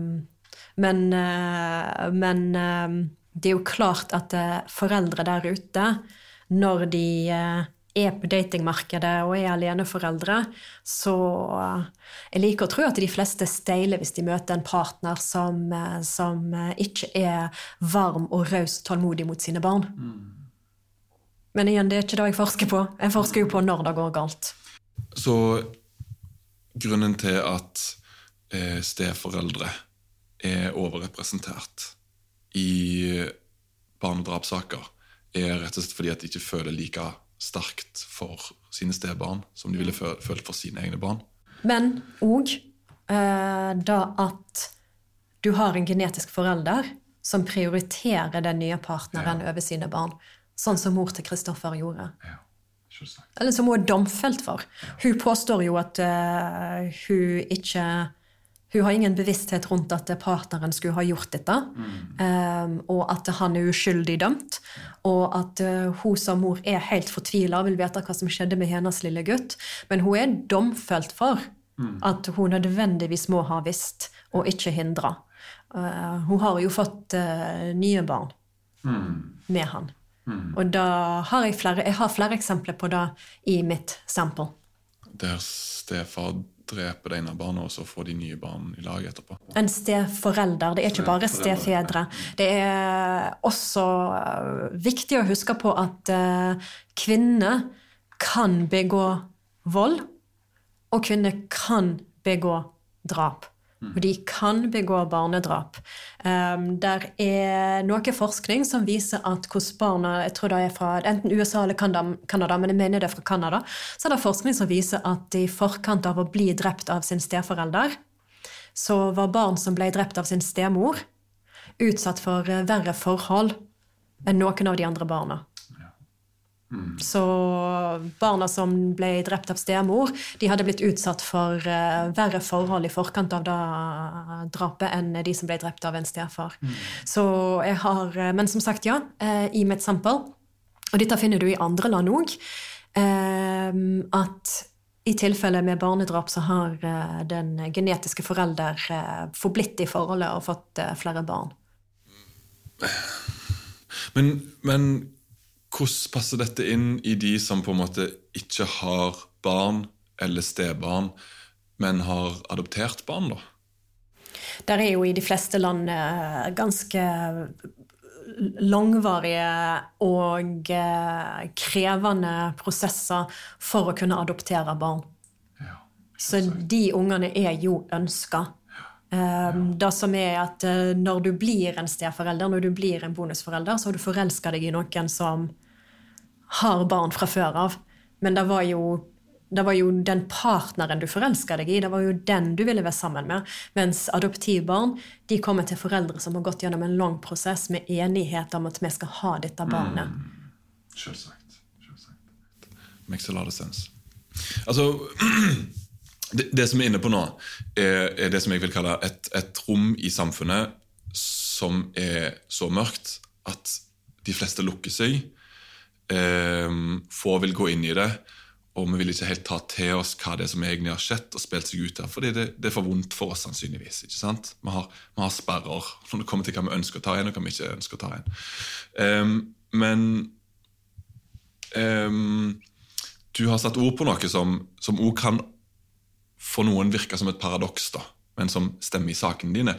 men, eh, men um, det er jo klart at uh, foreldre der ute, når de uh, er på datingmarkedet og er aleneforeldre, så eh, jeg liker å tro at de fleste steiler hvis de møter en partner som, eh, som eh, ikke er varm og raus og tålmodig mot sine barn. Mm. Men igjen, det er ikke det jeg forsker på. Jeg forsker jo på når det går galt. Så grunnen til at eh, steforeldre er overrepresentert i barnedrapssaker, er rett og slett fordi at de ikke føler like sterkt for sine stebarn som de ville følt for sine egne barn. Men òg eh, da at du har en genetisk forelder som prioriterer den nye partneren ja. over sine barn. Sånn som mor til Kristoffer gjorde. Ja. Eller som hun er domfelt for. Hun påstår jo at uh, hun ikke hun har ingen bevissthet rundt at partneren skulle ha gjort dette, mm. um, og at han er uskyldig dømt. Og at uh, hun som mor er helt fortvila og vil vite hva som skjedde med hennes lille gutt. Men hun er domfelt for mm. at hun nødvendigvis må ha visst, og ikke hindra. Uh, hun har jo fått uh, nye barn mm. med han. Mm. Og da har jeg flere, jeg har flere eksempler på det i mitt sample. Der stefar dreper det ene barnet, og så får de nye barn i lag etterpå. En steforelder. Det er ikke bare stefedre. Det er også eh, viktig å huske på at uh, kvinner kan begå vold, og kvinner kan begå drap. Og de kan begå barnedrap. Um, der er noe forskning som viser at hvordan barna jeg tror det er fra enten USA eller Canada, men jeg mener det er fra Canada, så er det forskning som viser at i forkant av å bli drept av sin steforelder, så var barn som ble drept av sin stemor, utsatt for verre forhold enn noen av de andre barna. Mm. Så barna som ble drept av stemor, de hadde blitt utsatt for uh, verre forhold i forkant av da drapet enn de som ble drept av en stefar. Mm. Så jeg har eh, Men som sagt, ja, uh, i mitt sample, og dette finner du i andre land òg, uh, at i tilfelle med barnedrap så har den genetiske forelder forblitt i forholdet og fått flere barn. Men, men hvordan passer dette inn i de som på en måte ikke har barn eller stebarn, men har adoptert barn, da? Der er jo i de fleste land eh, ganske langvarige og eh, krevende prosesser for å kunne adoptere barn. Ja, Så de ungene er jo ønska. Um, det som er at uh, Når du blir en steforelder, når du blir en bonusforelder, så har du forelska deg i noen som har barn fra før av. Men det var jo, det var jo den partneren du forelska deg i, det var jo den du ville være sammen med. Mens adoptivbarn de kommer til foreldre som har gått gjennom en lang prosess med enighet om at vi skal ha dette barnet. Mm. Selvsagt. Selvsagt. Makes a lot of sense. Altså *clears throat* det, det som er inne på nå, er, er det som jeg vil kalle et, et rom i samfunnet som er så mørkt at de fleste lukker seg. Eh, få vil gå inn i det, og vi vil ikke helt ta til oss hva det er som egentlig har skjedd og spilt seg ut der, fordi det, det, er for vondt for oss, sannsynligvis. ikke sant? Vi har, vi har, sperrer *laughs* når det kommer til hva vi ønsker å ta inn, og hva vi ikke ønsker å ta inn. Um, men um, du har satt ord på noe som òg kan for noen virke som et paradoks, da, men som stemmer i sakene dine.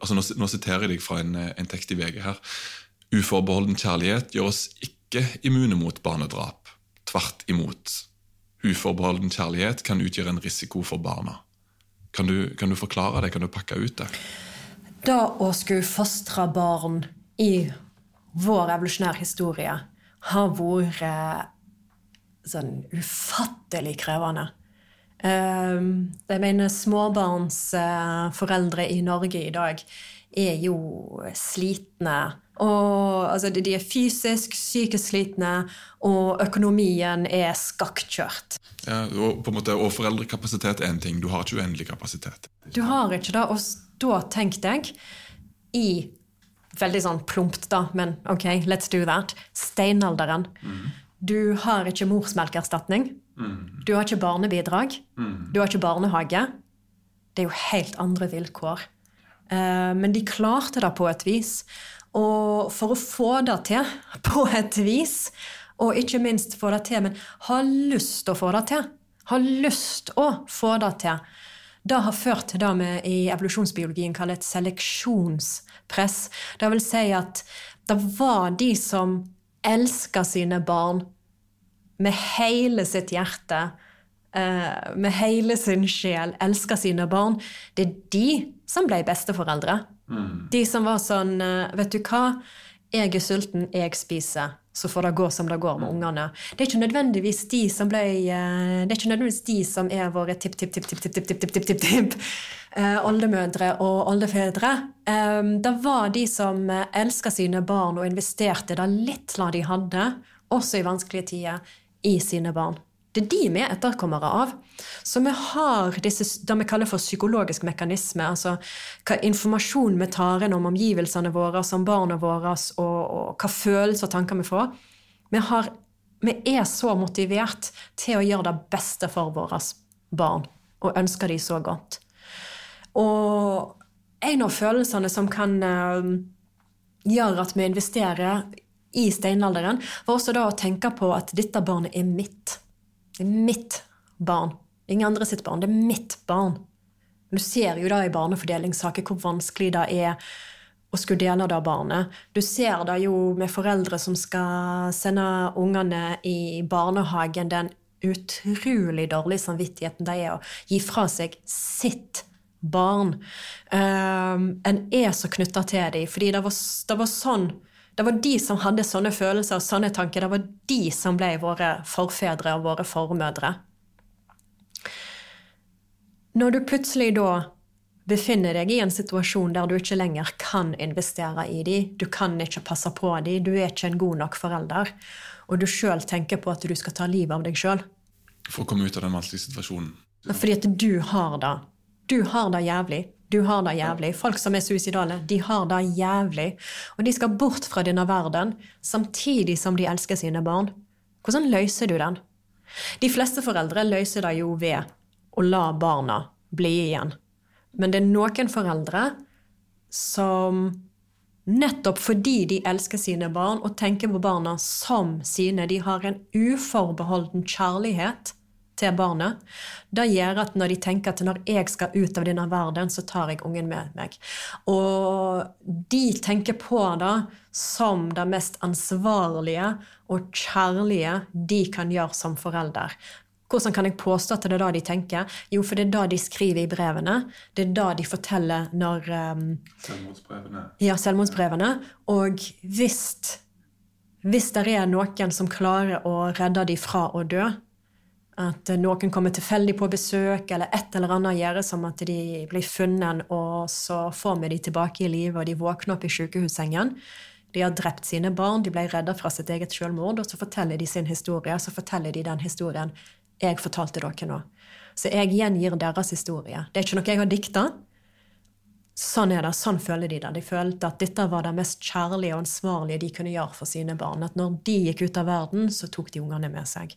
Altså, nå, nå siterer jeg deg fra en, en tekst i VG her. Uforbeholden kjærlighet gjør oss ikke immune mot barnedrap. Tvert imot uforbeholden kjærlighet kan utgjøre en risiko for barna. Kan du, kan du forklare det? Kan du pakke ut det? Da å skulle fostre barn i vår evolusjonære historie har vært eh, sånn ufattelig krevende. Ehm, jeg mener småbarnsforeldre i Norge i dag er jo slitne og altså, de er fysisk, psykisk slitne, og økonomien er skakkjørt. Ja, og, på en måte, og foreldrekapasitet er en ting. Du har ikke uendelig kapasitet. Du har ikke det. Og da tenkte jeg, i Veldig sånn plumpt, da, men ok, let's do that. Steinalderen. Mm. Du har ikke morsmelkerstatning. Mm. Du har ikke barnebidrag. Mm. Du har ikke barnehage. Det er jo helt andre vilkår. Uh, men de klarte det på et vis. Og for å få det til på et vis, og ikke minst få det til, men ha lyst til å få det til, ha lyst å få det til, det har ført til det vi i evolusjonsbiologien kaller et seleksjonspress. Det vil si at det var de som elska sine barn med hele sitt hjerte, eh, med hele sin sjel, elska sine barn, det er de som ble besteforeldre. Mm. De som var sånn eh, Vet du hva? Jeg er sulten, jeg spiser. Så får det gå som det går med ungene. Det er ikke nødvendigvis de som ble eh, Det er ikke nødvendigvis de som er våre tipp-tipp-tipp-tipp-tipp-tipp-tipp-tipp eh, oldemødre og oldefedre. Det var de som elska sine barn og investerte det lille de hadde, også i vanskelige tider, i sine barn. Det er de vi er etterkommere av. Så vi har disse, det vi kaller for psykologiske mekanismer. Altså hva informasjon vi tar inn om omgivelsene våre, om barna våre, og, og, hva følelser og tanker vi får. Vi, har, vi, er så motivert til å gjøre det beste for våre barn, og ønsker de så godt. Og en av følelsene som kan uh, gjøre at vi investerer i steinalderen, var også da å tenke på at dette barnet er mitt. Det er mitt barn. Ingen andre sitt barn. Det er mitt barn. Du ser jo da i barnefordelingssaker hvor vanskelig det er å skulle dele det barnet. Du ser det jo med foreldre som skal sende ungene i barnehagen, den utrolig dårlige samvittigheten det er å gi fra seg sitt barn. Um, en er så knytta til dem, fordi det var, det var sånn det var de som hadde sånne følelser og sånne tanker. Det var de som ble våre forfedre og våre formødre. Når du plutselig da befinner deg i en situasjon der du ikke lenger kan investere i dem, du kan ikke passe på dem, du er ikke en god nok forelder, og du sjøl tenker på at du skal ta livet av deg sjøl For å komme ut av den vanskelige situasjonen? Fordi at du har det. Du har det jævlig. Du har det jævlig. Folk som er suicidale, de har det jævlig. Og de skal bort fra denne verden samtidig som de elsker sine barn. Hvordan løser du den? De fleste foreldre løser det jo ved å la barna bli igjen. Men det er noen foreldre som nettopp fordi de elsker sine barn og tenker på barna som sine, de har en uforbeholden kjærlighet til barnet. Det gjør at når de tenker at når jeg skal ut av denne verden, så tar jeg ungen med meg. Og de tenker på det som det mest ansvarlige og kjærlige de kan gjøre som forelder. Hvordan kan jeg påstå at det er det de tenker? Jo, for det er det de skriver i brevene. Det er det de forteller når um, Selvmordsbrevene. Ja, selvmordsbrevene. Og hvis, hvis det er noen som klarer å redde dem fra å dø, at noen kommer tilfeldig på besøk, eller et eller annet gjør som at de blir funnet, og så får vi de tilbake i live, og de våkner opp i sykehussengen. De har drept sine barn, de ble redda fra sitt eget selvmord, og så forteller de sin historie. Så forteller de den historien jeg fortalte dere nå. Så jeg gjengir deres historie. Det er ikke noe jeg har dikta. Sånn er det, sånn føler de det. De følte at dette var det mest kjærlige og ansvarlige de kunne gjøre for sine barn. At når de gikk ut av verden, så tok de ungene med seg.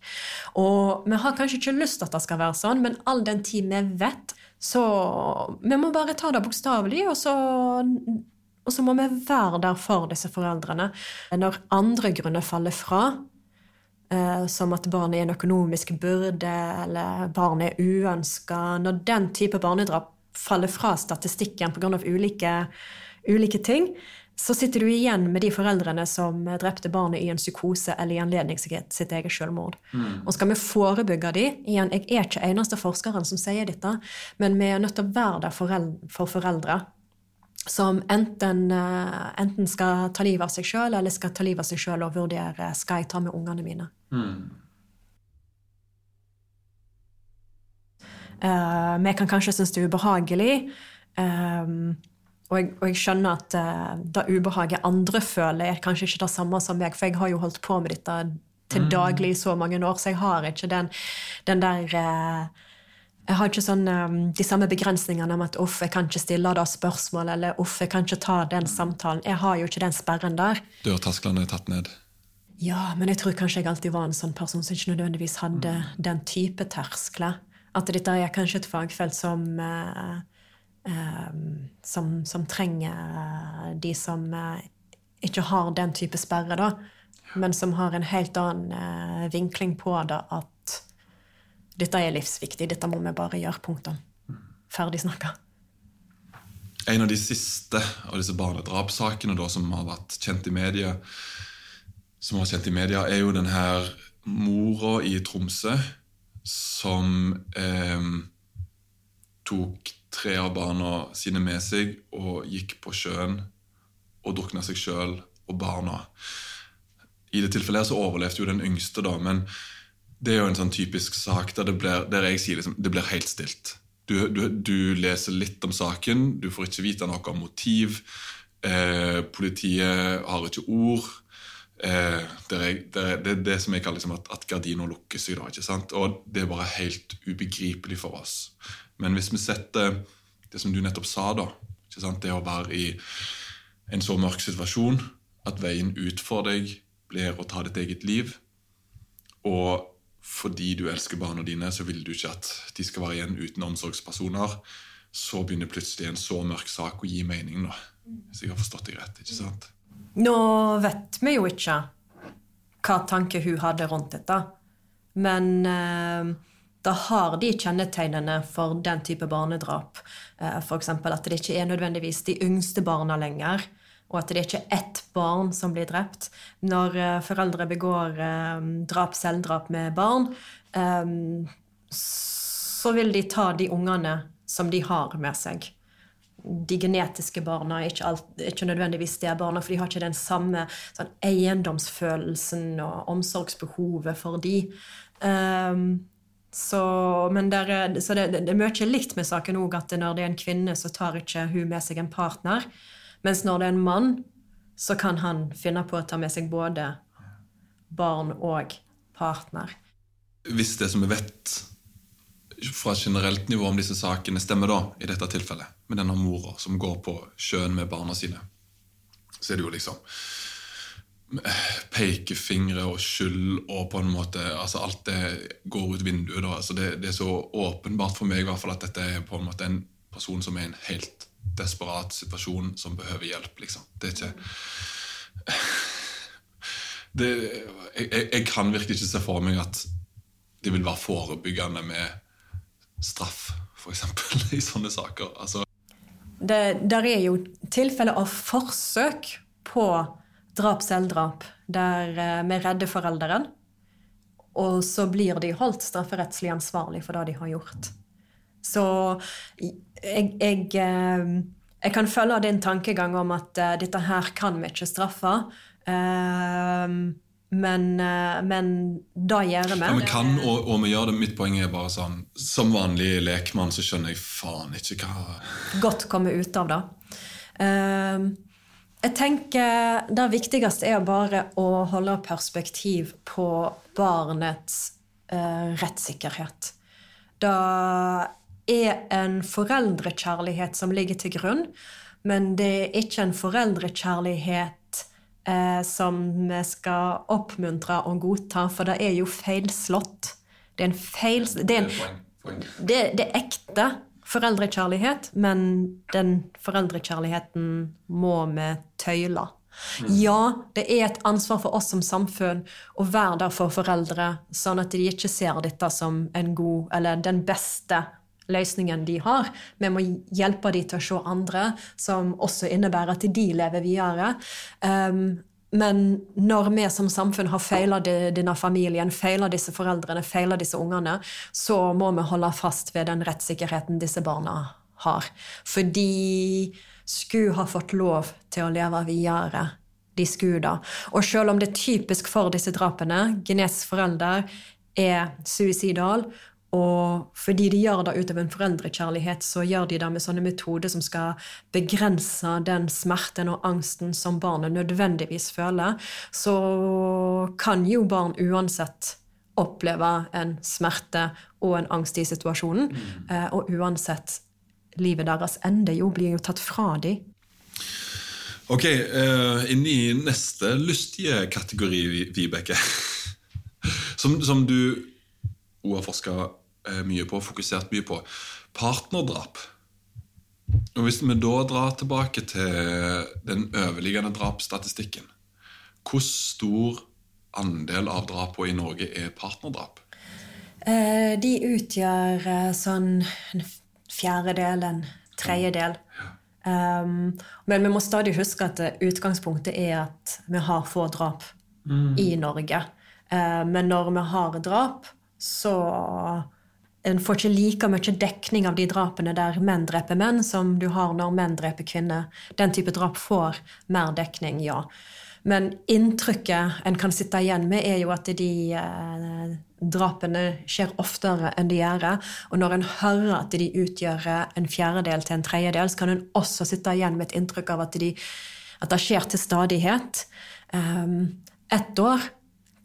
Og vi har kanskje ikke lyst til at det skal være sånn, men all den tid vi vet, så Vi må bare ta det bokstavelig, og så og så må vi være der for disse foreldrene når andre grunner faller fra, eh, som at barnet er en økonomisk byrde, eller barnet er uønska Når den type barnedrap faller fra statistikken pga. Ulike, ulike ting, så sitter du igjen med de foreldrene som drepte barnet i en psykose eller i anledning sitt eget selvmord. Mm. Og skal vi forebygge de, igjen, Jeg er ikke eneste forskeren som sier dette, men vi er nødt til å være der for foreldre som enten, eh, enten skal ta livet av seg sjøl, eller skal ta livet av seg sjøl og vurdere skal jeg ta med ungene mine. Mm. Uh, vi kan kanskje synes det er ubehagelig. Um, og, jeg, og, jeg, skjønner at uh, det ubehaget andre føler, er kanskje ikke det samme som meg, for jeg har jo holdt på med dette til mm. daglig i så mange år, så jeg har ikke den, den der uh, jeg har ikke sånn, um, de samme begrensningene om at uff, jeg kan ikke stille det spørsmålet, eller uff, jeg kan ikke ta den samtalen. Jeg har jo ikke den sperren der. Dørtersklene er tatt ned? Ja, men jeg tror kanskje jeg alltid var en sånn person som ikke nødvendigvis hadde mm. den type terskler. At dette er kanskje et fagfelt som, eh, eh, som, som trenger de som eh, ikke har den type sperre, da, men som har en helt annen eh, vinkling på det at dette er livsviktig, dette må vi bare gjøre, punktum. Ferdig snakka. En av de siste av disse barnedrapssakene som har vært kjent i media, som har kjent i media, er jo den her mora i Tromsø som eh, tok tre av barna sine med seg og gikk på sjøen og drukna seg sjøl og barna. I det tilfellet så overlevde jo den yngste, da, men det er jo en sånn typisk sak der, blir, der jeg sier liksom, det blir helt stilt. Du, du, du, leser litt om saken, du får ikke vite noe om motiv. Eh, politiet har ikke ord. Eh, det, er, det, det, som jeg kaller liksom at, at gardina lukker seg. da, ikke sant? Og det er bare helt ubegripelig for oss. Men hvis vi setter det som du nettopp sa, da, ikke sant? det å være i en så mørk situasjon at veien ut for deg blir å ta ditt eget liv, og fordi du elsker barna dine, så vil du ikke at de skal være igjen uten omsorgspersoner, så begynner plutselig en så mørk sak å gi mening, da. Hvis jeg har forstått deg rett. ikke sant? Nå vet vi jo ikke hva tanke hun hadde rundt dette. Men eh, da har de kjennetegnene for den type barnedrap. Eh, F.eks. at det ikke er nødvendigvis de yngste barna lenger. Og at det ikke er ett barn som blir drept. Når eh, foreldre begår eh, drap, selvdrap med barn, eh, så vil de ta de ungene som de har med seg de genetiske barna er ikke, alt, ikke nødvendigvis det barna, for de har ikke den samme sånn, eiendomsfølelsen og omsorgsbehovet for de. Um, så, der, så det, det, er mye likt med saken òg, at når det er en kvinne, så tar ikke hun med seg en partner. Mens når det er en mann, så kan han finne på å ta med seg både barn og partner. Hvis det som vi vet fra generelt nivå om disse sakene stemmer, da, i dette tilfellet, med denne mora som går på sjøen med barna sine, så er det jo liksom pekefingre og skyld og på en måte altså Alt det går ut vinduet. da, altså det, det, er så åpenbart for meg i hvert fall at dette er på en måte en person som er i en helt desperat situasjon, som behøver hjelp. liksom. Det er ikke det, jeg, jeg, kan virkelig ikke se for meg at det vil være forebyggende med straff, f.eks., *laughs* i sånne saker. Altså. Det der er jo tilfeller av forsøk på drap-selvdrap der eh, vi redder forelderen, og så blir de holdt strafferettslig ansvarlig for det de har gjort. Så jeg, jeg, eh, jeg kan følge din tankegang om at uh, dette her kan vi ikke straffe. Uh, men, eh, men da gjør vi. Ja, vi kan, og, og, vi gjør det. Mitt poeng er bare sånn Som vanlig lekmann så skjønner jeg faen ikke hva Godt komme ut av det. Uh, jeg tenker Det viktigste er bare å holde perspektiv på barnets uh, rettssikkerhet. det er en foreldrekjærlighet som ligger til grunn, men det er ikke en foreldrekjærlighet eh, som vi skal oppmuntre og godta, for det er jo feilslått. Det er en feil... Det er, en, det, det er ekte foreldrekjærlighet, men den foreldrekjærligheten må vi tøyle. Ja, det er et ansvar for oss som samfunn å være der for foreldre, sånn at de ikke ser dette som en god, eller den beste løsningen de har. Vi må hjelpe dem til å se andre, som også innebærer at de lever videre. Um, men når vi som samfunn har feila denne familien, feila disse foreldrene, feila disse ungene, så må vi holde fast ved den rettssikkerheten disse barna har. For de skulle ha fått lov til å leve videre. De skulle da. Og selv om det er typisk for disse drapene, genetisk forelder er suicidal, og fordi de gjør det ut av en foreldrekjærlighet, så gjør de det med sånne metoder som skal begrense den smerten og angsten som barnet nødvendigvis føler, så kan jo barn uansett oppleve en smerte og en angst i situasjonen. Mm. Og uansett, livet deres ender jo, blir jo tatt fra dem. Ok, uh, inn i neste lystige kategori, Vibeke. *laughs* som, som du har forska Eh, mye på, fokusert mye på. Partnerdrap. Og Hvis vi da drar tilbake til den overliggende drapsstatistikken, hvor stor andel av drapene i Norge er partnerdrap? Eh, de utgjør eh, sånn en fjerdedel, en tredjedel. Um, men vi må stadig huske at utgangspunktet er at vi har få drap mm. i Norge. Uh, men når vi har drap, så en får ikke like mye dekning av de drapene der menn dreper menn, som du har når menn dreper kvinner. Den type drap får mer dekning, ja. Men inntrykket en kan sitte igjen med, er jo at de eh, drapene skjer oftere enn de gjør. Og når en hører at de utgjør en fjerdedel til en tredjedel, så kan en også sitte igjen med et inntrykk av at, de, at det skjer til stadighet. Um, ett år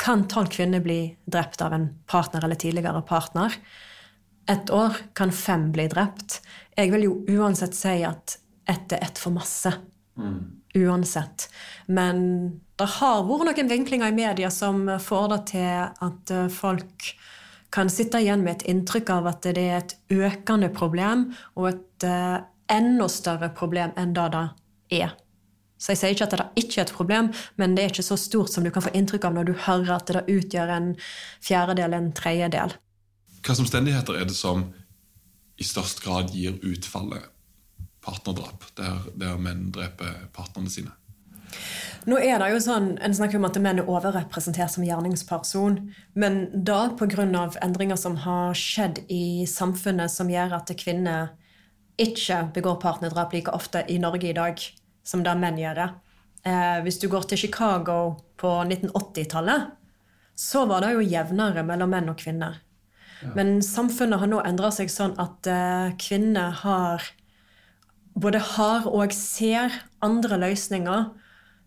kan tolv kvinner bli drept av en partner eller tidligere partner ett år kan fem bli drept. Jeg vil jo uansett si at ett er ett for masse. Mm. Uansett. Men det har vært noen vinklinger i media som får det til at eh, folk kan sitte igjen med et inntrykk av at det er et økende problem, og et uh, enda større problem enn det det er. Så jeg sier ikke at det ikke er et problem, men det er ikke så stort som du kan få inntrykk av når du hører at det utgjør en fjerdedel, en tredjedel. Hvilke omstendigheter er det som i størst grad gir utfallet partnerdrap, der, der menn dreper partnerne sine? Nå er det jo sånn, En snakker om at menn er overrepresentert som gjerningsperson. Men da pga. endringer som har skjedd i samfunnet som gjør at kvinner ikke begår partnerdrap like ofte i Norge i dag som det menn gjør. det. Eh, hvis du går til Chicago på 1980-tallet, så var det jo jevnere mellom menn og kvinner. Men samfunnet har nå endra seg sånn at uh, kvinner har både har og ser andre løsninger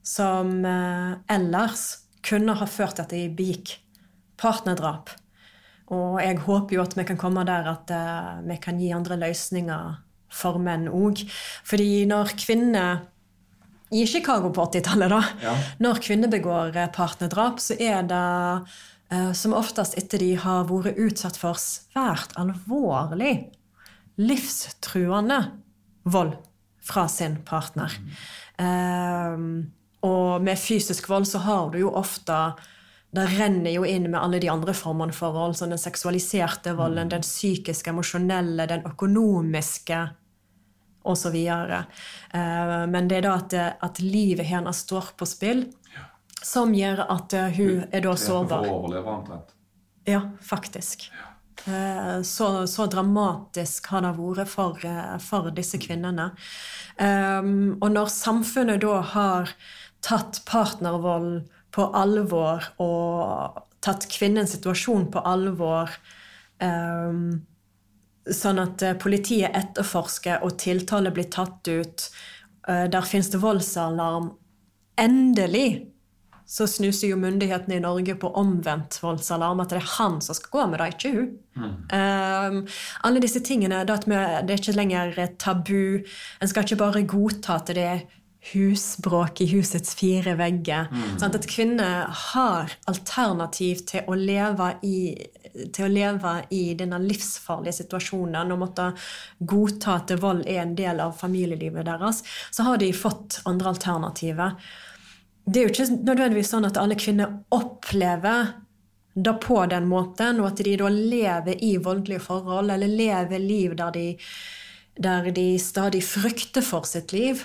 som uh, ellers kunne ha ført til at de begikk partnerdrap. Og jeg håper jo at vi kan komme der at uh, vi kan gi andre løsninger for menn òg. Fordi når kvinner i Chicago på 80-tallet, da, ja. når kvinner begår partnerdrap, så er det Eh, som oftest etter de har vært utsatt for svært alvorlig, livstruende vold fra sin partner. Mm. og med fysisk vold så har du jo ofte det renner jo inn med alle de andre formene for vold. Sånn den seksualiserte volden, mm. den psykiske, emosjonelle, den økonomiske osv. Uh, men det er da at, at livet hennes står på spill. Som gjør at uh, hun er da sårbar. For å overleve, omtrent. Ja, faktisk. Ja. Uh, så, så, dramatisk har det vært for, uh, for disse kvinnene. Um, og når samfunnet da har tatt partnervold på alvor og tatt kvinnens situasjon på alvor um, Sånn at politiet etterforsker og tiltale blir tatt ut. Der finnes det voldsalarm. Endelig så snuser jo myndighetene i Norge på omvendt voldsalarm, at det er han som skal gå med det, ikke hun. Um, alle disse tingene, det, vi, det er ikke lenger tabu. En skal ikke bare godta at det er husbråk i husets fire vegger. Sånn at kvinner har alternativ til å leve i, til å leve i denne livsfarlige situasjonen og måtte godta at vold er en del av familielivet deres, så har de fått andre alternativer. Det er jo ikke nødvendigvis sånn at alle kvinner opplever det på den måten, og at de da lever i voldelige forhold, eller lever liv der de, der de stadig frykter for sitt liv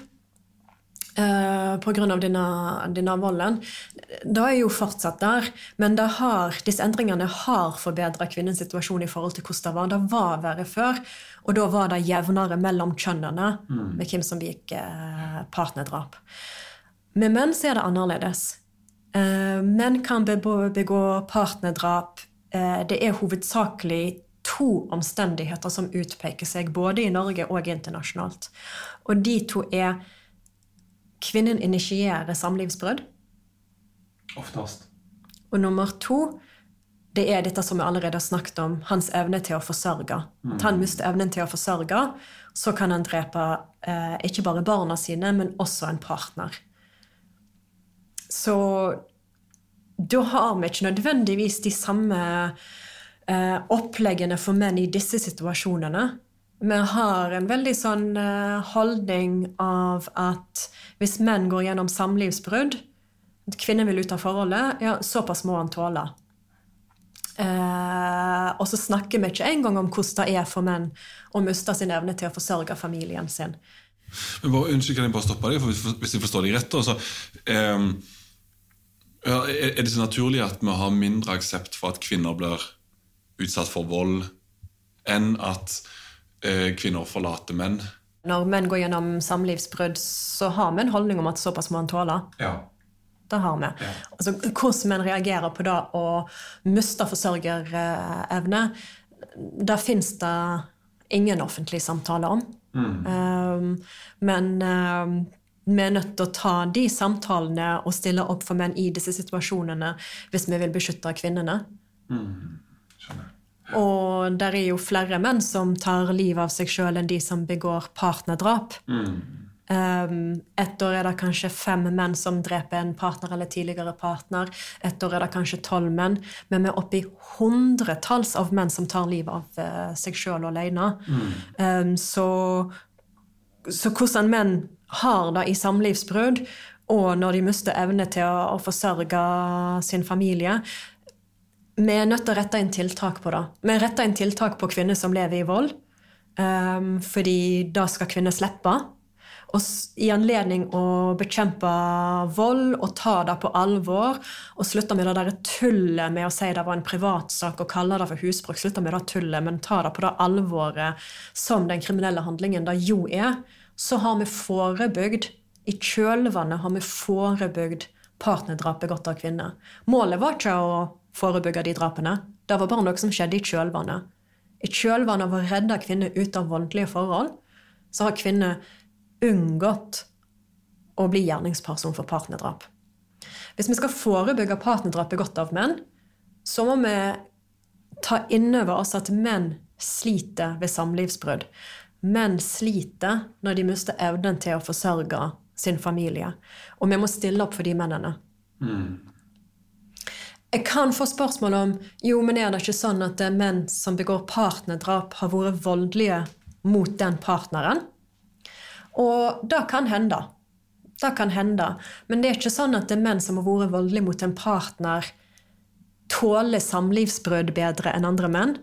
uh, pga. Denne, denne volden. Det er jo fortsatt der, men har, disse endringene har forbedra kvinnens situasjon i forhold til hvordan det var. Det var verre før, og da var det jevnere mellom kjønnene med hvem som begikk uh, partnerdrap. Med menn så er det annerledes. Uh, menn kan begå, begå partnerdrap. Uh, det er hovedsakelig to omstendigheter som utpeker seg, både i Norge og internasjonalt. Og de to er kvinnen initierer samlivsbrudd. Oftest. Og nummer to det er dette som vi allerede har snakket om, hans evne til å forsørge. At han mister evnen til å forsørge, så kan han drepe eh, ikke bare barna sine, men også en partner. Så da har vi ikke nødvendigvis de samme eh, oppleggene for menn i disse situasjonene. Vi har en veldig sånn eh, holdning av at hvis menn går gjennom samlivsbrudd, at kvinnen vil ut av forholdet, ja, såpass må han tåle. Eh, og så snakker vi ikke engang om hvordan det er for menn å miste sin evne til å forsørge familien sin. Men bare, Unnskyld, kan jeg bare stoppe deg? For hvis jeg forstår deg rett, altså... så, eh, ja, er det så naturlig at vi har mindre aksept for at kvinner blir utsatt for vold, enn at eh, kvinner forlater menn? Når menn går gjennom samlivsbrudd, så har vi en holdning om at såpass må han tåle. Ja. Det har vi. Ja. Altså, hvordan menn reagerer på det å miste forsørgerevne, det fins det ingen offentlig samtale om. Um, men um, vi er nødt til å ta de samtalene og stille opp for menn i disse situasjonene hvis vi vil beskytte kvinnene. Og der er jo flere menn som tar livet av seg sjøl enn de som begår partnerdrap. Um, ett år er det kanskje fem menn som dreper en partner eller tidligere partner. Ett år er det kanskje tolv menn. Men vi er oppe i hundretalls av menn som tar livet av uh, seg sjøl alene. Um, så, så hvordan menn har det i samlivsbrudd, og når de mister evne til å, å forsørge sin familie Vi er nødt til å rette inn tiltak på det. Vi retter inn tiltak på kvinner som lever i vold, um, fordi da skal kvinner slippe. Og i anledning å bekjempe vold og ta det på alvor, og slutte med det der tullet med å si det var en privatsak og kalle det for husbruk, slutte med det tullet, men ta det på det alvoret som den kriminelle handlingen det jo er, så har vi forebygd, i kjølvannet har vi forebygd partnerdrap begått av kvinner. Målet var ikke å forebygge de drapene, det var bare noe som skjedde i kjølvannet. I kjølvannet av å redde kvinner ut av voldelige forhold, så har kvinner unngått å bli gjerningsperson for partnerdrap. Hvis vi skal forebygge partnerdrap begått av menn, så må vi ta inn over oss at menn sliter ved samlivsbrudd. Menn sliter når de mister evnen til å forsørge sin familie. Og vi må stille opp for de mennene. Jeg kan få spørsmål om jo, men er det ikke sånn at det er menn som begår partnerdrap, har vært voldelige mot den partneren? Og det kan hende. Det kan hende. Men det er ikke sånn at det er menn som har vært voldelige mot en partner, tåler samlivsbrudd bedre enn andre menn.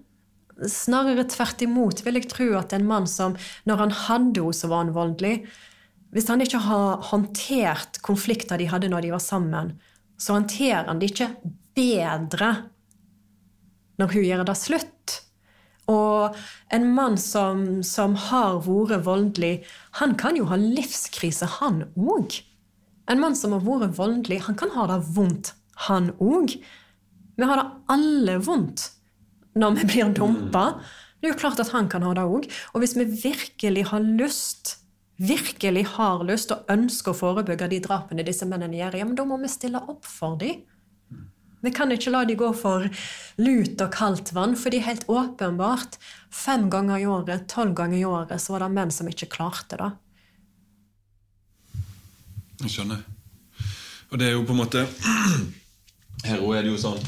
Snarere tvert imot vil jeg tro at en mann som, når han hadde henne, så var han voldelig. Hvis han ikke har håndtert konflikter de hadde når de var sammen, så håndterer han det ikke bedre når hun gjør det slutt. Og en mann som, som har vært voldelig, han kan jo ha livskrise, han òg. En mann som har vært voldelig, han kan ha det vondt, han òg. Vi har det alle vondt når vi blir dumpa. Det er jo klart at han kan ha det òg. Og hvis vi virkelig har lyst, virkelig har lyst og ønsker å forebygge de drapene disse mennene gjør, ja, men da må vi stille opp for dem. Vi kan ikke la de gå for lut og kaldt vann, for de er helt åpenbart fem ganger i året, tolv ganger i året, så var det menn som ikke klarte det. Jeg skjønner. Og det er jo på en måte *clears throat* Her òg er det jo sånn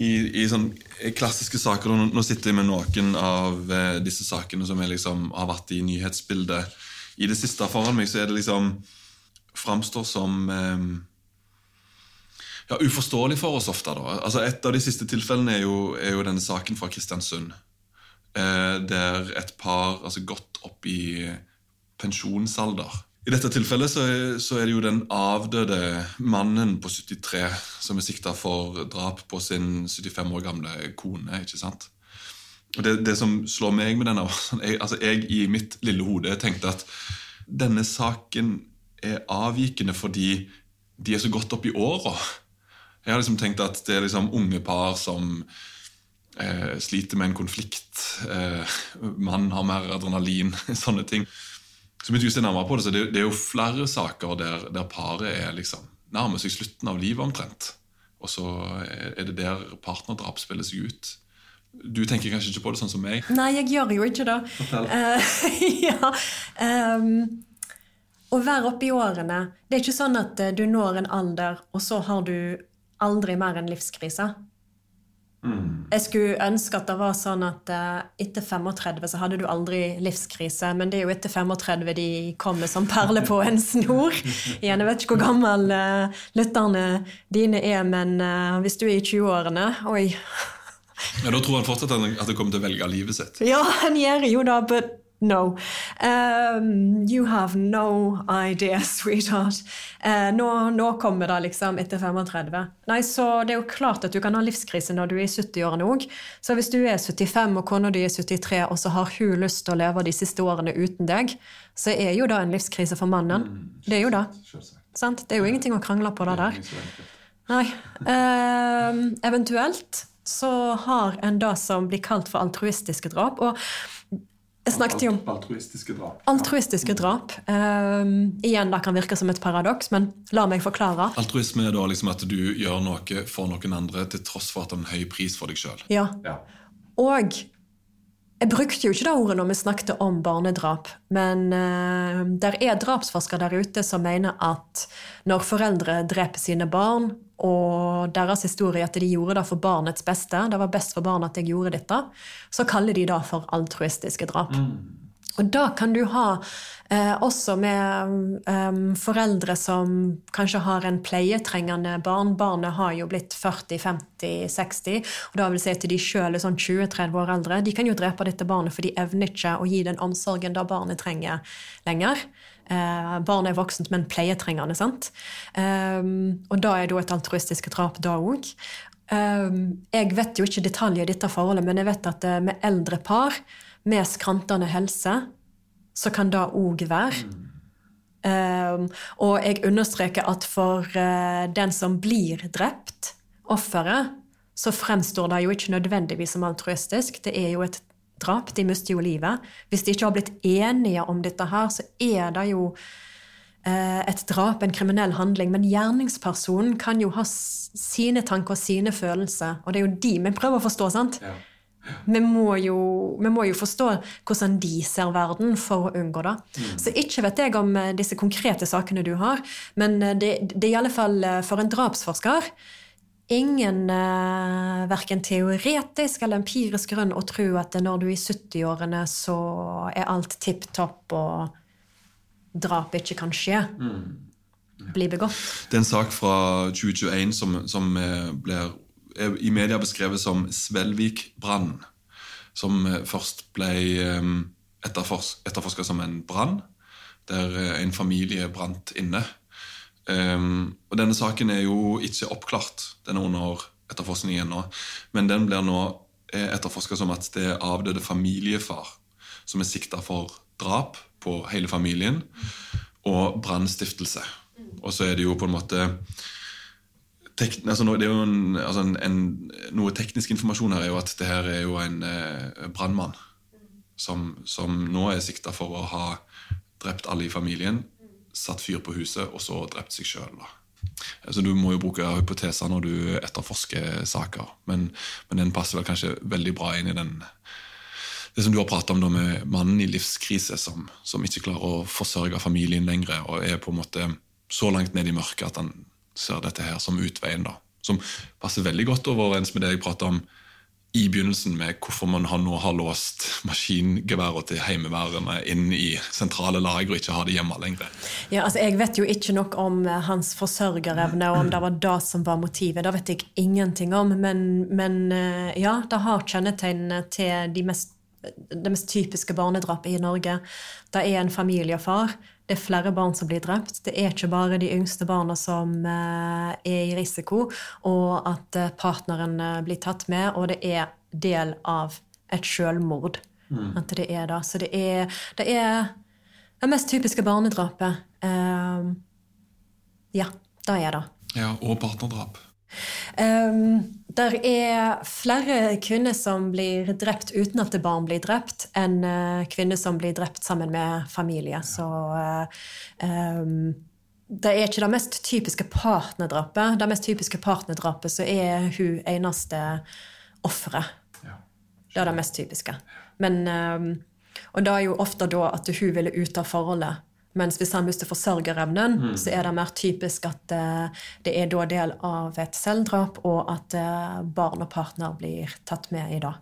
i, i sånn klassiske saker og Nå sitter jeg med noen av eh, disse sakene som liksom har vært i nyhetsbildet i det siste foran meg, så er det liksom Framstår som eh, ja, uforståelig for oss ofte. da. Altså Et av de siste tilfellene er jo, er jo denne saken fra Kristiansund. Eh, der et par altså gått opp i pensjonsalder i dette tilfellet så, så, er det jo den avdøde mannen på 73 som er sikta for drap på sin 75 år gamle kone. ikke sant? Og Det, det som slår meg med denne *laughs* jeg, altså jeg i mitt lille hode tenkte at denne saken er avvikende fordi de er så godt opp i åra. Jeg har liksom tenkt at det er liksom unge par som eh, sliter med en konflikt. Eh, *laughs* Mannen har mer adrenalin, *laughs* sånne ting. Så begynte jeg nærmere på det, så det, det er jo flere saker der, der paret er liksom nærmer seg slutten av livet omtrent. Og så er det der partnerdrap spiller seg ut. Du tenker kanskje ikke på det sånn som meg? Nei, jeg gjør jo ikke det. Uh, *laughs* ja. Um, å være oppe i årene Det er ikke sånn at eh, du når en alder, og så har du aldri mer en livskrise. Mm. Jeg skulle ønske at det var sånn at uh, etter 35 så hadde du aldri livskrise, men det er jo etter 35 de kommer som perler på en snor. *laughs* Igjen, Jeg vet ikke hvor gammel uh, lytterne dine er, men uh, hvis du er i 20-årene Oi. Ja, Da tror han fortsatt at han kommer til å velge livet sitt. Ja, han gjør jo det, but No. Um, you have no idea, *laughs* sweetheart. Uh, nå, nå, kommer det liksom etter 35. Nei, så Det er jo klart at du kan ha livskrise når du er i 70-årene òg. Så hvis du er 75 og kona di er 73, og så har hun lyst til å leve de siste årene uten deg, så er jo det en livskrise for mannen. Mm, det er jo det. Sant? Det er jo ingenting å krangle på det der. Nei. Uh, eventuelt så har en det som blir kalt for altruistiske drap. og jeg snakket jo om altruistiske drap. Altruistiske drap. Um, igjen, det kan virke som et paradoks, men la meg forklare. Altruisme er da liksom at du gjør noe for noen andre til tross for at det er en høy pris for deg sjøl. Ja. ja. Og jeg brukte jo ikke det ordet når vi snakket om barnedrap, men uh, der er drapsforskere der ute som mener at når foreldre dreper sine barn, og deres historie at de gjorde det for barnets beste, det var best for barnet at jeg gjorde dette, så kaller de det for altruistiske drap. Mm. Og da kan du ha eh, også med um, foreldre som kanskje har en pleietrengende barn. Barnet har jo blitt 40-50-60, og da vil si til de sjøl er sånn 20-30 år eldre. De kan jo drepe dette barnet, for de evner ikke å gi den omsorgen da barnet trenger lenger. Eh, barnet er voksent, men pleietrengende. sant? Um, og da er det jo et altruistisk drap da òg. Um, jeg vet jo ikke detaljer i dette forholdet, men jeg vet at eh, med eldre par med skrantende helse, så kan det òg være. Um, og jeg understreker at for uh, den som blir drept, offeret, så fremstår det jo ikke nødvendigvis som altruistisk. Det er jo et drap. De mister jo livet. Hvis de ikke har blitt enige om dette her, så er det jo uh, et drap, en kriminell handling. Men gjerningspersonen kan jo ha sine tanker og sine følelser, og det er jo de vi prøver å forstå. sant? Ja. Vi må, jo, vi må, jo, forstå hvordan de ser verden for å unngå det. Mm. Så ikke vet jeg om eh, disse konkrete sakene du har, men eh, det, det er i alle fall eh, for en drapsforsker ingen uh, verken teoretisk eller empirisk grunn å tro at når du er i 70-årene, så er alt tipp topp og drap ikke kan skje. Mm. Bli begått. Det er en sak fra 2021 som, som blir i media beskrevet som Svelvik-brannen. Som eh, først ble eh, etterforska som en brann, der eh, en familie brant inne. Og Denne saken er jo ikke oppklart. Den er under etterforskning ennå. Men den blir nå etterforska som at det er avdøde familiefar som er sikta for drap på hele familien og brannstiftelse. Og så er det jo på en måte tek, altså, det er jo en, altså en, en, Noe teknisk informasjon her er jo at det her er jo en eh, brannmann som, som, nå er sikta for å ha drept alle i familien, satt fyr på huset og så drept seg sjøl. Altså, du må jo bruke hypoteser når du etterforsker saker, men, men den passer vel kanskje veldig bra inn i den det som du har pratet om da med mannen i livskrise som, som, ikke klarer å forsørge familien lenger, og er på en måte så langt ned i mørket at han ser dette her som utveien. da. Som passer veldig godt overens med det jeg pratet om i begynnelsen med hvorfor man nå har låst maskingeværene til heimeværene inn i sentrale lager og ikke har det hjemme lenger. Ja, altså Jeg vet jo ikke nok om eh, hans forsørgerevne, og om det var det som var motivet. Det vet jeg ingenting om. Men, men eh, ja, det har kjennetegnene til de mest, det mest typiske barnedrapet i Norge. Det er en familiefar det er flere barn som blir drept. Det er ikke bare de yngste barna som eh, er i risiko, og at eh, partneren eh, blir tatt med, og det er del av et selvmord. Mm. At det er det. Så det er, det er det mest typiske barnedrapet. Uh, ja, det er det. Ja, Og partnerdrap. Um, der er flere kvinner som blir drept uten at barn blir drept, enn uh, kvinner som blir drept sammen med familie. Så uh, um, det er ikke det mest typiske partnerdrapet. Det mest typiske partnerdrapet så er hun eneste offeret. Det er det mest typiske. Men, um, og det er jo ofte da at hun ville ut av forholdet mens hvis han mister forsørgerevnen, mm. så er det mer typisk at uh, det er da del av et selvdrap, og at uh, barn og partner blir tatt med i det.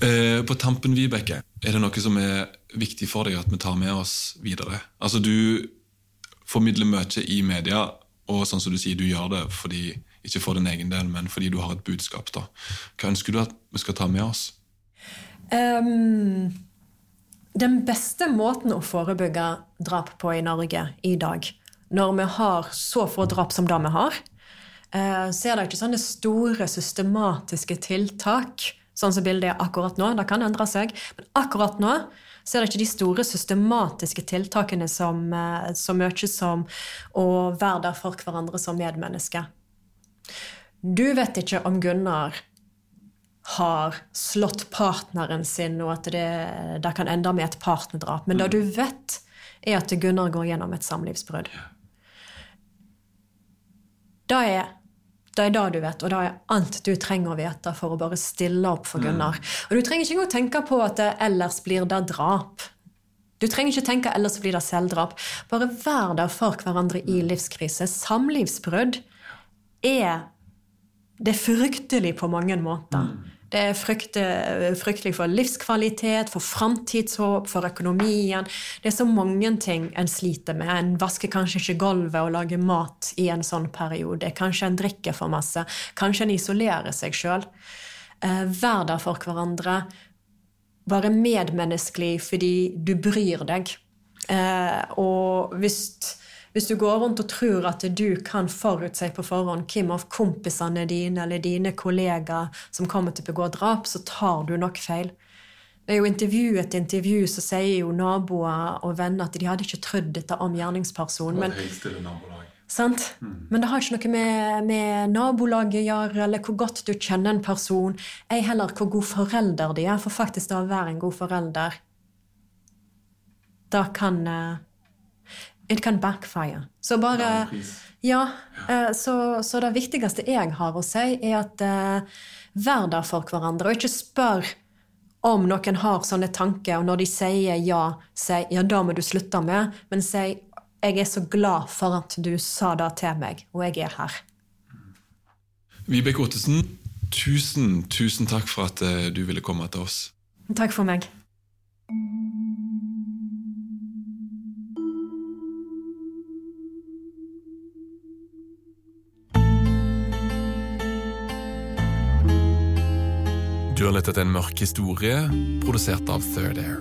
Uh, på tampen, Vibeke, er det noe som er viktig for deg at vi tar med oss videre? Altså, Du formidler mye i media, og sånn som du sier, du gjør det fordi, ikke for din egen del, men fordi du har et budskap. da. Hva ønsker du at vi skal ta med oss? Um den beste måten å forebygge drap på i Norge i dag, når vi har så få drap som det vi har, eh, så er det ikke sånne store systematiske tiltak, sånn som bildet er akkurat nå. Det kan endre seg. Men akkurat nå så er det ikke de store systematiske tiltakene som eh, så mye som å være der for hverandre som medmenneske. Du vet ikke om Gunnar har slått partneren sin, og at det, det kan ende med et partnerdrap. Men det du vet, er at Gunnar går gjennom et samlivsbrudd. Det er det er det du vet, og det er alt du trenger å vite for å bare stille opp for Gunnar. Og du trenger ikke engang tenke på at det ellers blir det drap. Du trenger ikke tenke ellers blir det selvdrap. Bare vær der for hverandre i livskrise. Samlivsbrudd er det er fryktelig på mange måter. Det er fryktelig for livskvalitet, for framtidshåp, for økonomien. Det er så mange ting en sliter med. En vasker kanskje ikke gulvet og lager mat i en sånn periode. Kanskje en drikker for masse. Kanskje en isolerer seg sjøl. Eh, vær der for hverandre. Være medmenneskelig fordi du bryr deg. Eh, og hvis hvis du går rundt og tror at du kan forutse på forhånd hvem av kompisene dine eller dine kollegaer som kommer til å begå drap, så tar du nok feil. Det er jo intervju etter intervju så sier jo naboer og venner at de hadde ikke trodd dette om gjerningspersonen. Men, sant? Mm. men det har ikke noe med, med nabolaget å gjøre, eller hvor godt du kjenner en person. Ei heller hvor god forelder de er, for faktisk det å være en god forelder Da kan uh, It can backfire. Så bare Ja. Uh, så, så, det viktigste jeg har å si, er at uh, vær der for hverandre, og ikke spør om noen har sånne tanker, og når de sier ja, si ja, da må du slutte med, men si jeg er så glad for at du sa det til meg, og jeg er her. Vibeke Ottesen, tusen, tusen takk for at uh, du ville komme til oss. Takk for meg. Du har lett etter en mørk historie, produsert av Third Air.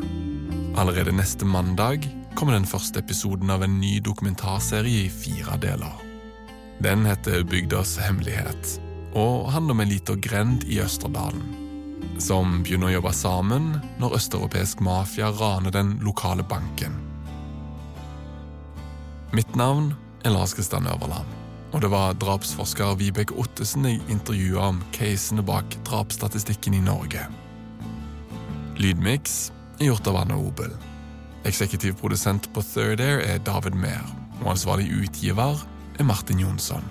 Allerede neste mandag kommer den første episoden av en ny dokumentarserie i fire deler. Den heter Bygdas hemmelighet, og handler om en liten grend i Østerdalen. Som begynner å jobbe sammen når østeuropeisk mafia raner den lokale banken. Mitt navn er Lars Kristian Øverland og det var drapsforsker Vibeke Ottesen jeg intervjua om casene bak drapsstatistikken i Norge. Lydmiks er gjort av Anne Obel. Eksekutiv produsent på Third Air er David Mehr, og ansvarlig utgiver er Martin Jonsson.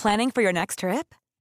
Planning for your next trip?